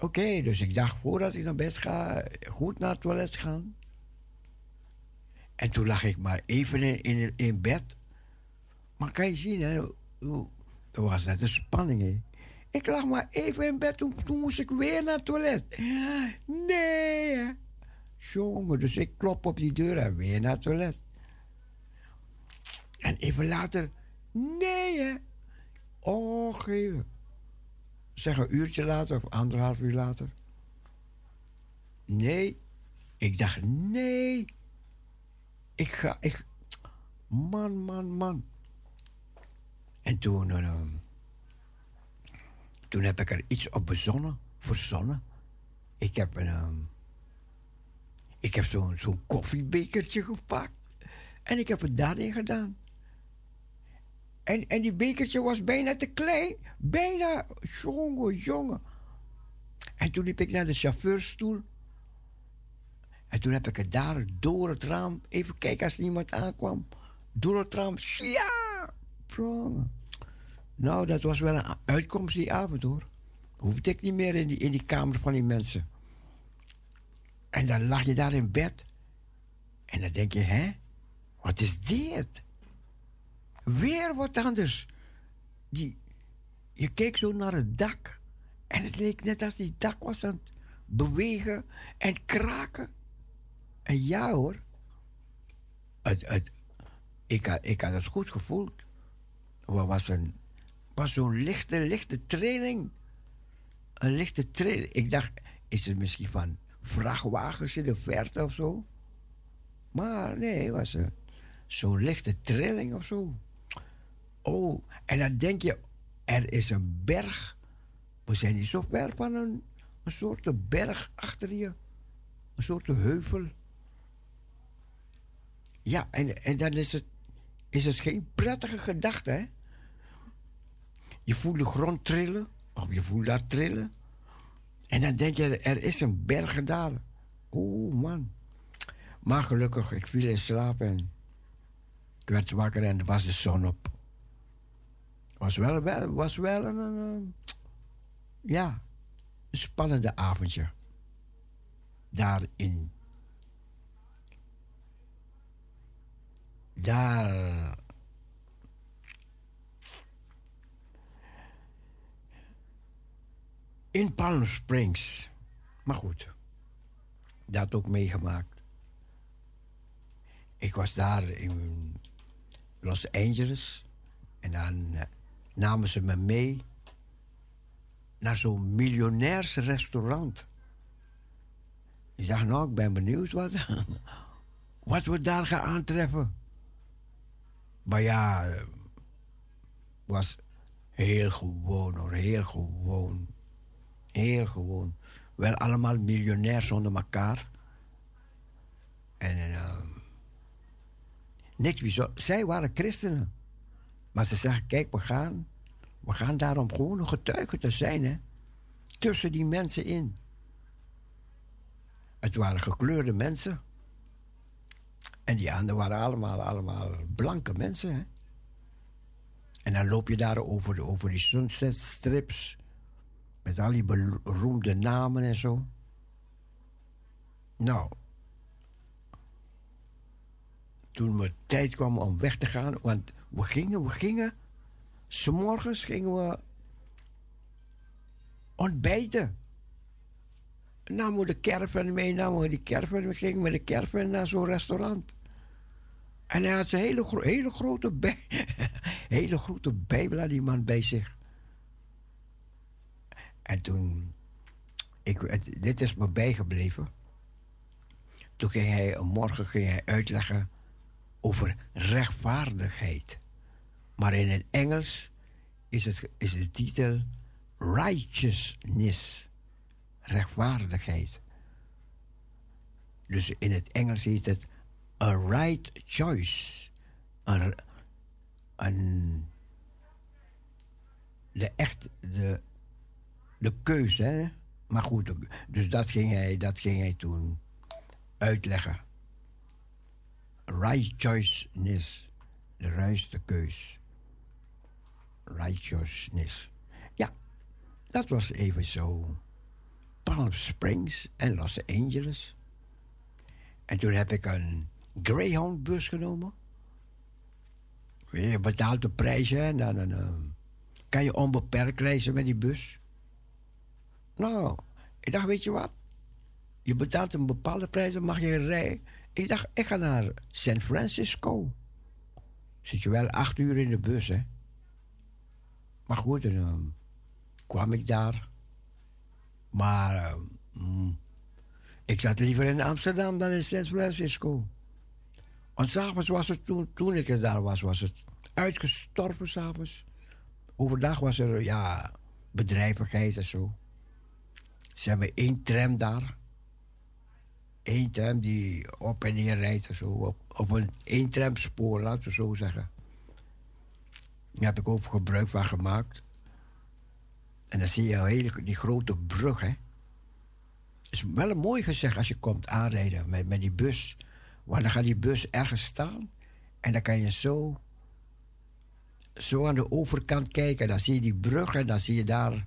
S2: Oké, dus ik dacht voordat ik naar bed ga, goed naar het toilet gaan. En toen lag ik maar even in, in, in bed. Maar kan je zien, hè? Er was net een spanning, hè? Ik lag maar even in bed, toen, toen moest ik weer naar het toilet. Nee? Jongen, dus ik klop op die deur en weer naar het toilet. En even later, nee, hè? Oh, geven. Zeg een uurtje later of anderhalf uur later. Nee. Ik dacht, nee. Ik ga, ik... Man, man, man. En toen... eh, toen heb ik er iets op bezonnen, verzonnen. Ik heb een... ehm, ik heb zo'n zo'n koffiebekertje gepakt. En ik heb het daarin gedaan. En, en die bekertje was bijna te klein. Bijna. Jongen, jongen. En toen liep ik naar de chauffeurstoel. En toen heb ik het daar door het raam. Even kijken als niemand aankwam. Door het raam. Ja! Jongen. Nou, dat was wel een uitkomst die avond hoor. Hoefde ik niet meer in die, in die kamer van die mensen. En dan lag je daar in bed. En dan denk je, hè? Wat is dit? Weer wat anders. Die, je keek zo naar het dak. En het leek net als die dak was aan het bewegen en kraken. En ja hoor. Het, het, ik, had, ik had het goed gevoeld. Er was, een, was zo'n lichte, lichte trilling. Een lichte trilling. Ik dacht, is het misschien van vrachtwagens in de verte of zo? Maar nee, het was zo'n lichte trilling of zo. Oh, en dan denk je, er is een berg. We zijn niet zo ver van een, een soort berg achter je. Een soort heuvel. Ja, en, en dan is het, is het geen prettige gedachte? Je voelt de grond trillen, of je voelt dat trillen. En dan denk je, er is een berg daar. Oeh, man. Maar gelukkig, ik viel in slaap en ik werd wakker en was de zon op. Was wel, was wel een, ja, een spannende avondje. Daarin. Daar. In Palm Springs. Maar goed, dat ook meegemaakt. Ik was daar in Los Angeles. En dan eh, namen ze me mee naar zo'n miljonairsrestaurant. Ik dacht, nou, ik ben benieuwd wat, wat we daar gaan aantreffen. Maar ja, eh, was heel gewoon hoor, heel gewoon. Heel gewoon. Wel allemaal miljonairs onder elkaar. En eh, niks bijzonder. Zij waren christenen. Maar ze zeggen, kijk, we gaan, we gaan daarom gewoon een getuige te zijn, hè. Tussen die mensen in. Het waren gekleurde mensen. En die anderen waren allemaal, allemaal blanke mensen, hè. En dan loop je daar over, de, over die sunset strips. Met al die beroemde namen en zo. Nou. Toen het tijd kwam om weg te gaan, want we gingen, we gingen. S'morgens gingen we ontbijten. Namen we de caravan mee, namen we die caravan. We gingen met de caravan naar zo'n restaurant. En hij had zijn hele, hele, grote, hele grote bijbel aan die man bij zich. En toen, ik, dit is me bijgebleven. Toen ging hij, morgen ging hij uitleggen over rechtvaardigheid. Maar in het Engels is, het, is de titel Righteousness. rechtvaardigheid. Dus in het Engels heet het a right choice. Een, een, de echt, de, de keuze, hè? Maar goed, dus dat ging hij, dat ging hij toen uitleggen. Righteousness, de juiste keus. Righteousness. Ja, dat was even zo. Palm Springs en Los Angeles. En toen heb ik een Greyhound-bus genomen. Je betaalt de prijzen en dan, dan kan je onbeperkt reizen met die bus. Nou, ik dacht, weet je wat? Je betaalt een bepaalde prijs, dan mag je rijden. Ik dacht, ik ga naar San Francisco. Zit je wel acht uur in de bus, hè? Maar goed, dan ehm, kwam ik daar. Maar ehm, mm, ik zat liever in Amsterdam dan in San Francisco. Want s'avonds was het, toen, toen ik er daar was, was het uitgestorven s'avonds. Overdag was er, ja, bedrijvigheid en zo. Ze hebben één tram daar. Eén tram die op en neer rijdt zo. Op, op een één tramspoor, laten we zo zeggen. Daar heb ik ook gebruik van gemaakt. En dan zie je hele, die grote brug, hè. is wel een mooi gezegd als je komt aanrijden met, met die bus. Want dan gaat die bus ergens staan. En dan kan je zo, zo aan de overkant kijken. Dan zie je die brug en dan zie je daar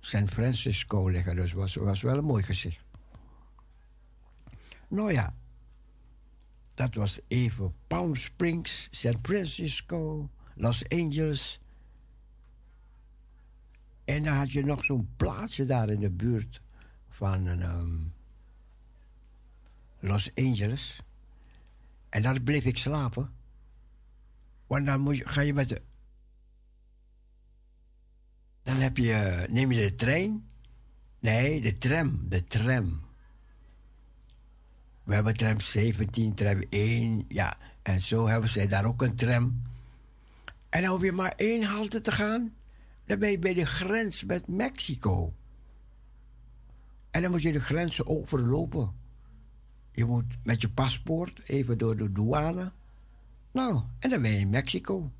S2: San Francisco liggen. Dus was, was wel een mooi gezicht. Nou ja, dat was even Palm Springs, San Francisco, Los Angeles. En dan had je nog zo'n plaatsje daar in de buurt van um, Los Angeles. En daar bleef ik slapen. Want dan moet je, ga je met de dan heb je, neem je de trein. Nee, de tram, de tram. We hebben tram 17, tram 1, ja. En zo hebben zij daar ook een tram. En dan hoef je maar één halte te gaan. Dan ben je bij de grens met Mexico. En dan moet je de grenzen overlopen. Je moet met je paspoort even door de douane. Nou, en dan ben je in Mexico.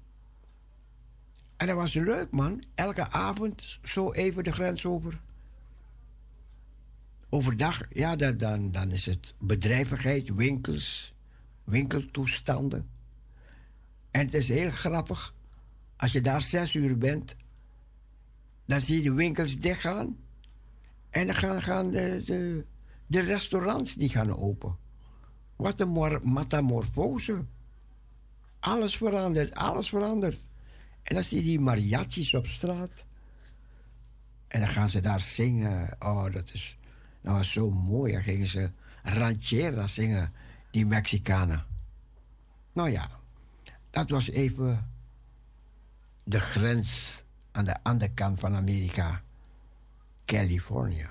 S2: En dat was leuk, man. Elke avond zo even de grens over. Overdag, ja, dan, dan, dan is het bedrijvigheid, winkels, winkeltoestanden. En het is heel grappig. Als je daar zes uur bent, dan zie je de winkels dichtgaan. En dan gaan, gaan de, de, de restaurants die gaan open. Wat een metamorfose. Alles verandert, alles verandert. En dan zie je die mariachis op straat. En dan gaan ze daar zingen. Oh, dat, is, dat was zo mooi. Dan gingen ze ranchera zingen, die Mexicanen. Nou ja, dat was even de grens aan de andere kant van Amerika, Californië.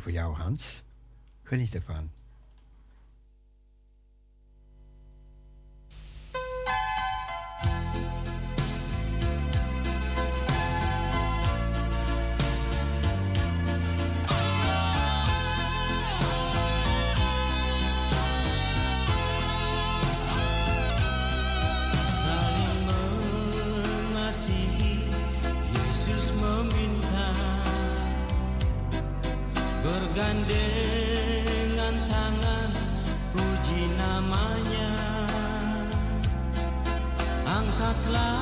S2: voor jou, Hans. Geniet ervan.
S6: alive.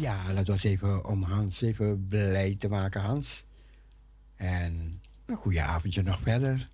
S2: Ja, laten we eens even om Hans even blij te maken, Hans. En een goeie avondje nog verder.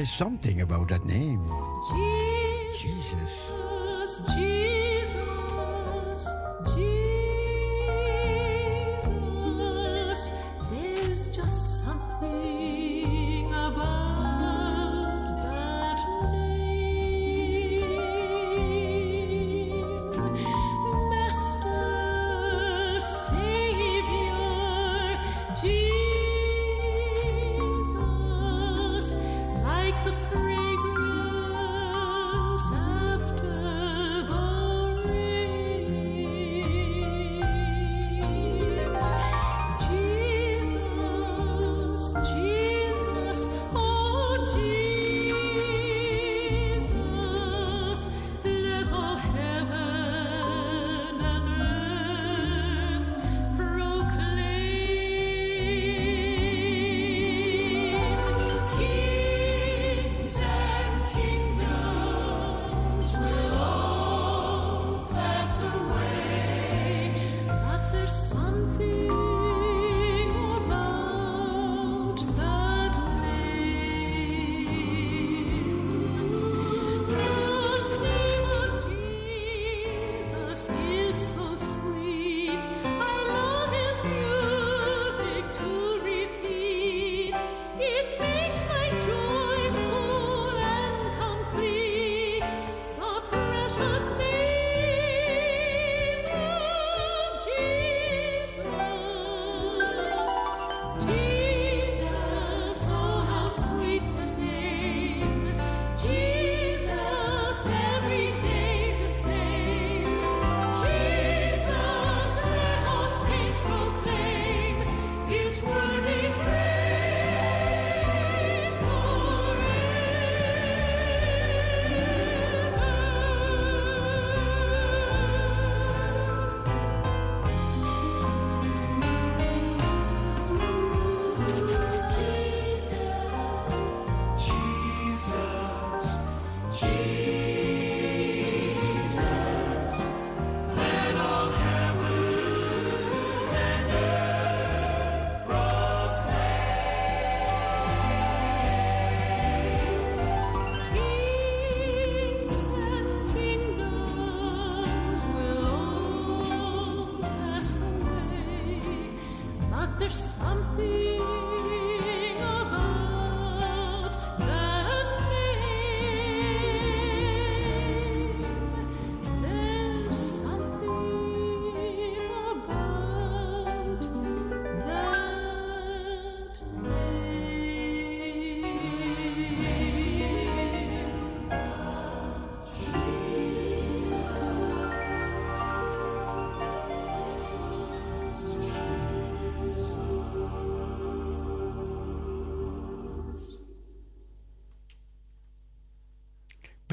S2: Is something about that name. Jesus.
S3: Jesus, Jesus,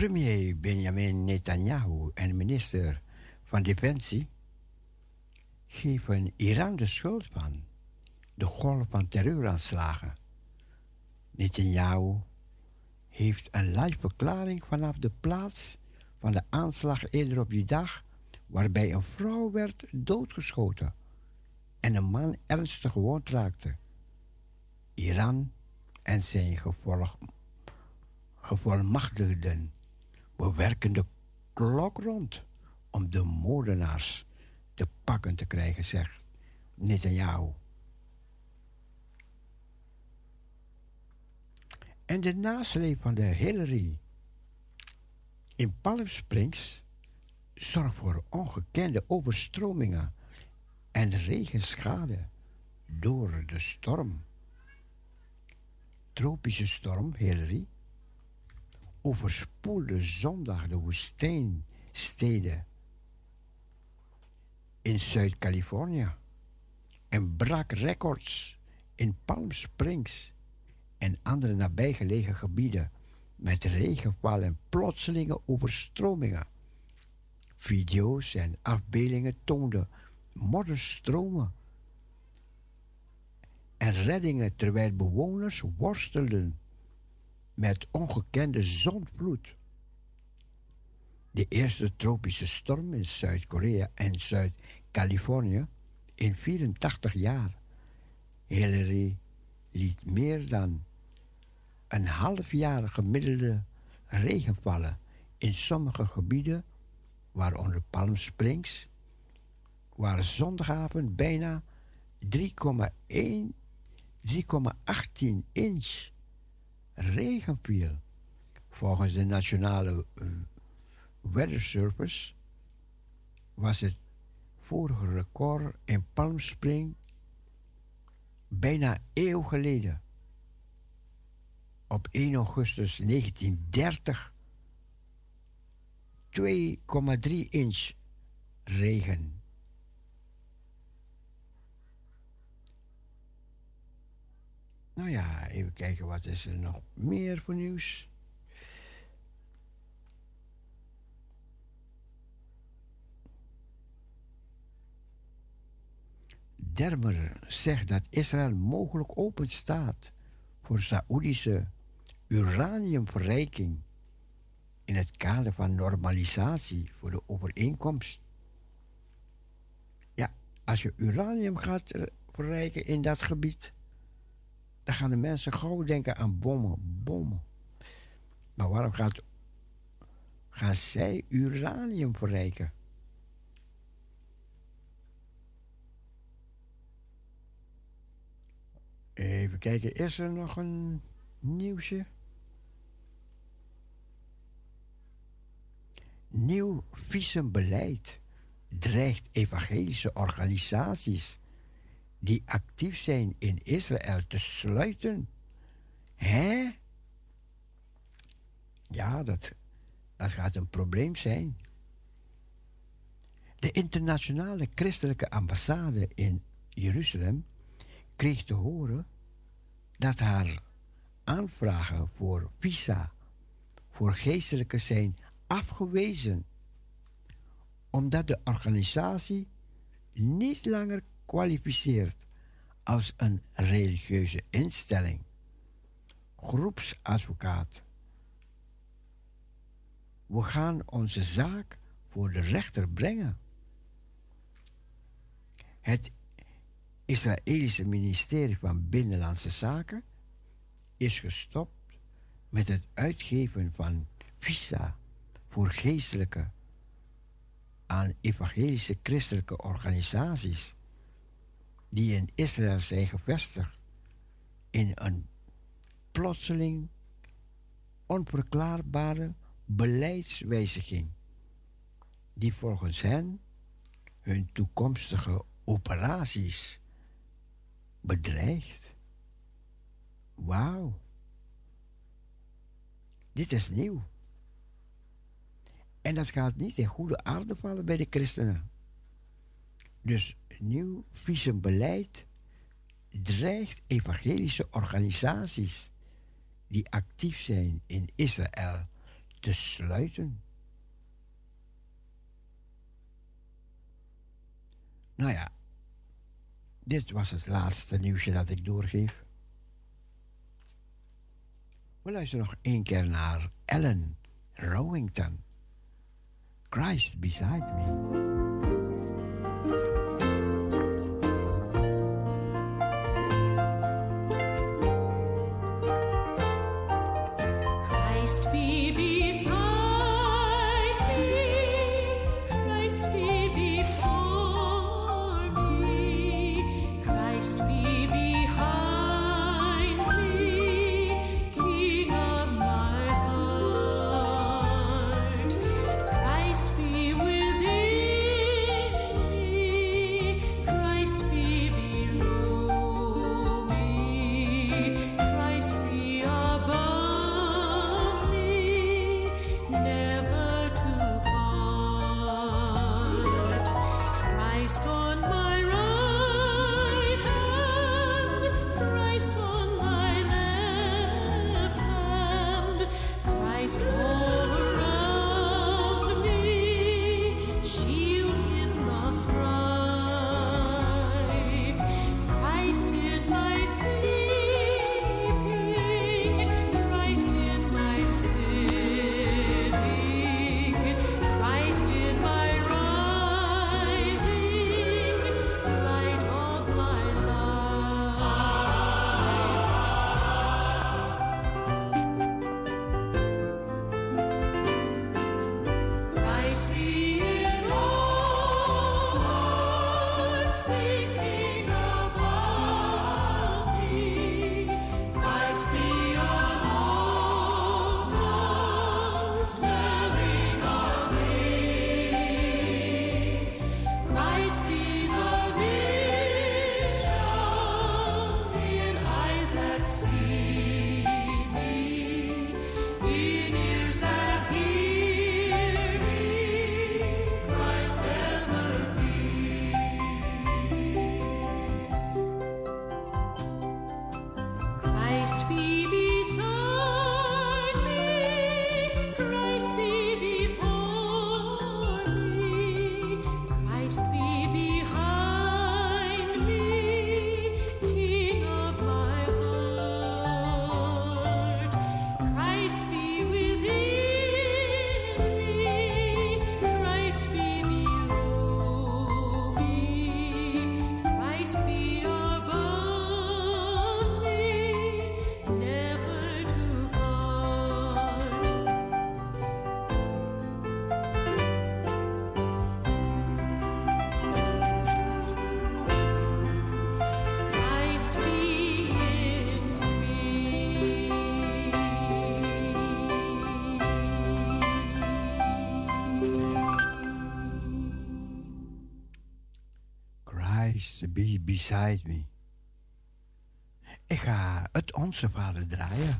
S2: Premier Benjamin Netanyahu en minister van Defensie geven Iran de schuld van de golf van terreuraanslagen. Netanyahu heeft een live verklaring vanaf de plaats van de aanslag eerder op die dag, waarbij een vrouw werd doodgeschoten en een man ernstig gewond raakte. Iran en zijn gevolg, gevolmachtigden bewerken de klok rond om de moordenaars te pakken te krijgen, zegt Netanyahu. En de nasleep van de Hillary in Palm Springs zorgt voor ongekende overstromingen en regenschade door de storm. Tropische storm Hillary overspoelde zondag de woestijnsteden in Zuid-Californië en brak records in Palm Springs en andere nabijgelegen gebieden met regenval en plotselinge overstromingen. Video's en afbeeldingen toonden modderstromen en reddingen terwijl bewoners worstelden met ongekende zondvloed. De eerste tropische storm in Zuid-Korea en Zuid-Californië in 84 jaar. Hillary liet meer dan een half jaar gemiddelde regen vallen in sommige gebieden, waaronder Palm Springs, waar zondagavond bijna 3,1 3,18 inch regen viel. Volgens de Nationale eh, Weather Service was het vorige record in Palm Spring bijna eeuw geleden. Op 1 augustus 1930 2,3 inch regen. Nou ja, even kijken wat is er nog meer voor nieuws. Dermer zegt dat Israël mogelijk open staat voor Saoedische uraniumverrijking in het kader van normalisatie voor de overeenkomst. Ja, als je uranium gaat verrijken in dat gebied, dan gaan de mensen gauw denken aan bommen, bommen. Maar waarom gaat, gaan zij uranium verrijken? Even kijken, is er nog een nieuwsje? Nieuw visumbeleid dreigt evangelische organisaties die actief zijn in Israël te sluiten. Hè? Ja, dat, dat gaat een probleem zijn. De internationale christelijke ambassade in Jeruzalem kreeg te horen dat haar aanvragen voor visa voor geestelijke zijn afgewezen, omdat de organisatie niet langer kwalificeert als een religieuze instelling. Groepsadvocaat. We gaan onze zaak voor de rechter brengen. Het Israëlische ministerie van Binnenlandse Zaken is gestopt met het uitgeven van visa voor geestelijke aan evangelische christelijke organisaties die in Israël zijn gevestigd in een plotseling onverklaarbare beleidswijziging die volgens hen hun toekomstige operaties bedreigt. Wauw. Dit is nieuw. En dat gaat niet in goede aarde vallen bij de christenen. Dus nieuw visumbeleid dreigt evangelische organisaties die actief zijn in Israël te
S3: sluiten. Nou ja, dit was het laatste nieuwsje dat ik doorgeef. We luisteren nog één keer naar Ellen Rowington. Christ beside me.
S7: Beside Me.
S3: Ik ga het Onze Vader draaien.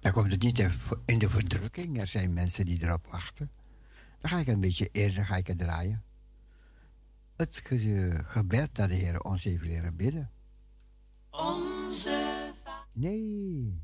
S3: Dan komt het niet in de verdrukking. Er zijn mensen die erop wachten. Dan ga ik een beetje eerder ga ik het draaien. Het gebed dat de Heer ons heeft leren bidden.
S7: Onze
S8: Vader.
S7: Nee.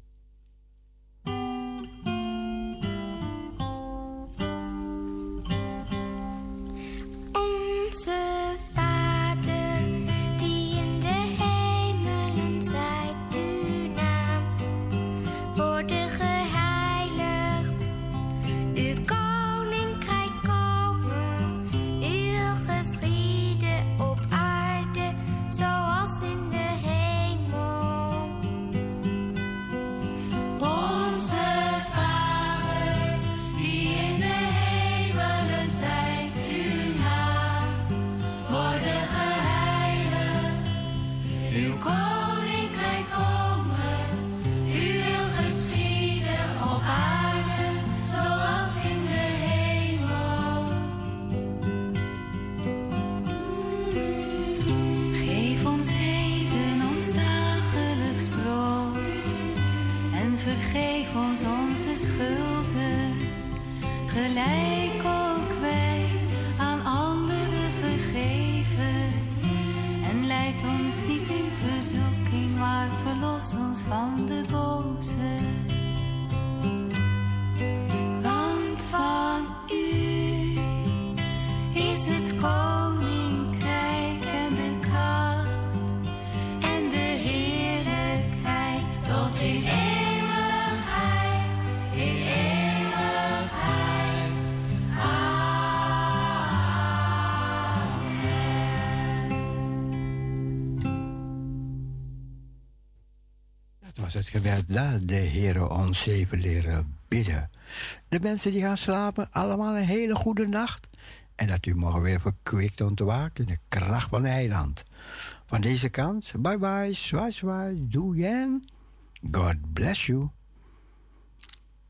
S7: van de
S2: wolk. Gebed dat de Heer ons even leren bidden. De mensen die gaan slapen, allemaal een hele goede nacht. En dat u morgen weer verkwikt ontwaakt in de kracht van Heiland. Van deze kant, bye bye, zwaai zwaai, doe jen. God bless you.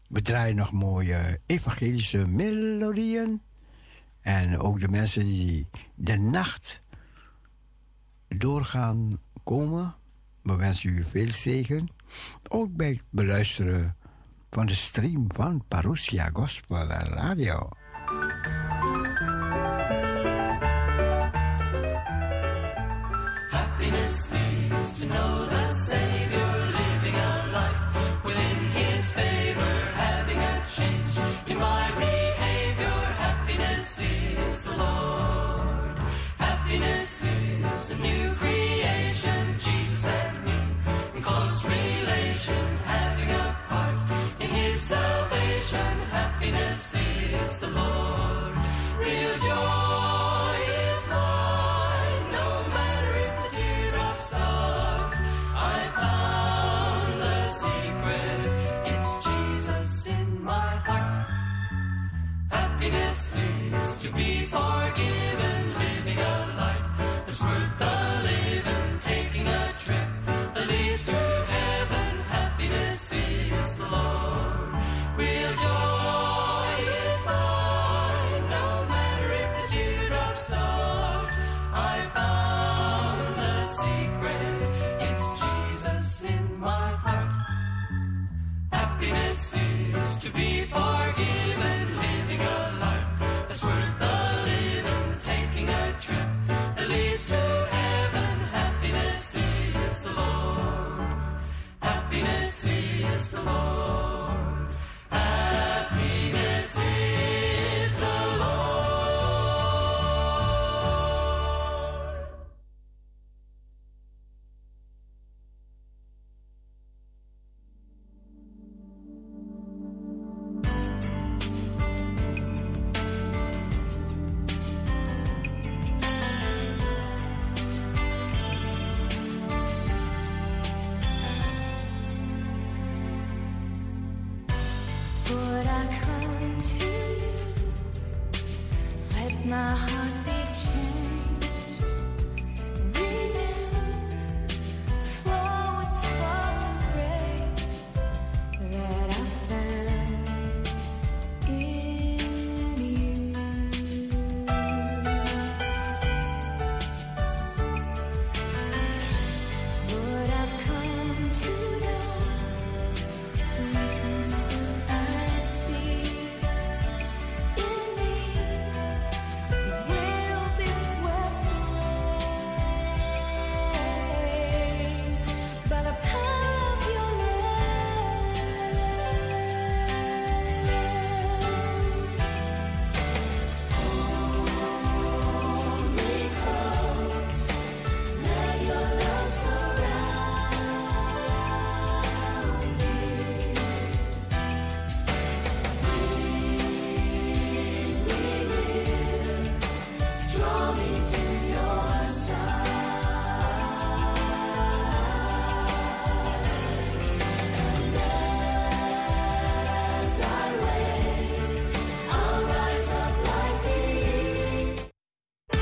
S2: We draaien nog mooie evangelische melodieën. En ook de mensen die de nacht doorgaan komen. We wensen u veel zegen. Ook bij het beluisteren van de stream van Parousia Gospel Radio.
S3: Happiness is to know the Lord. Is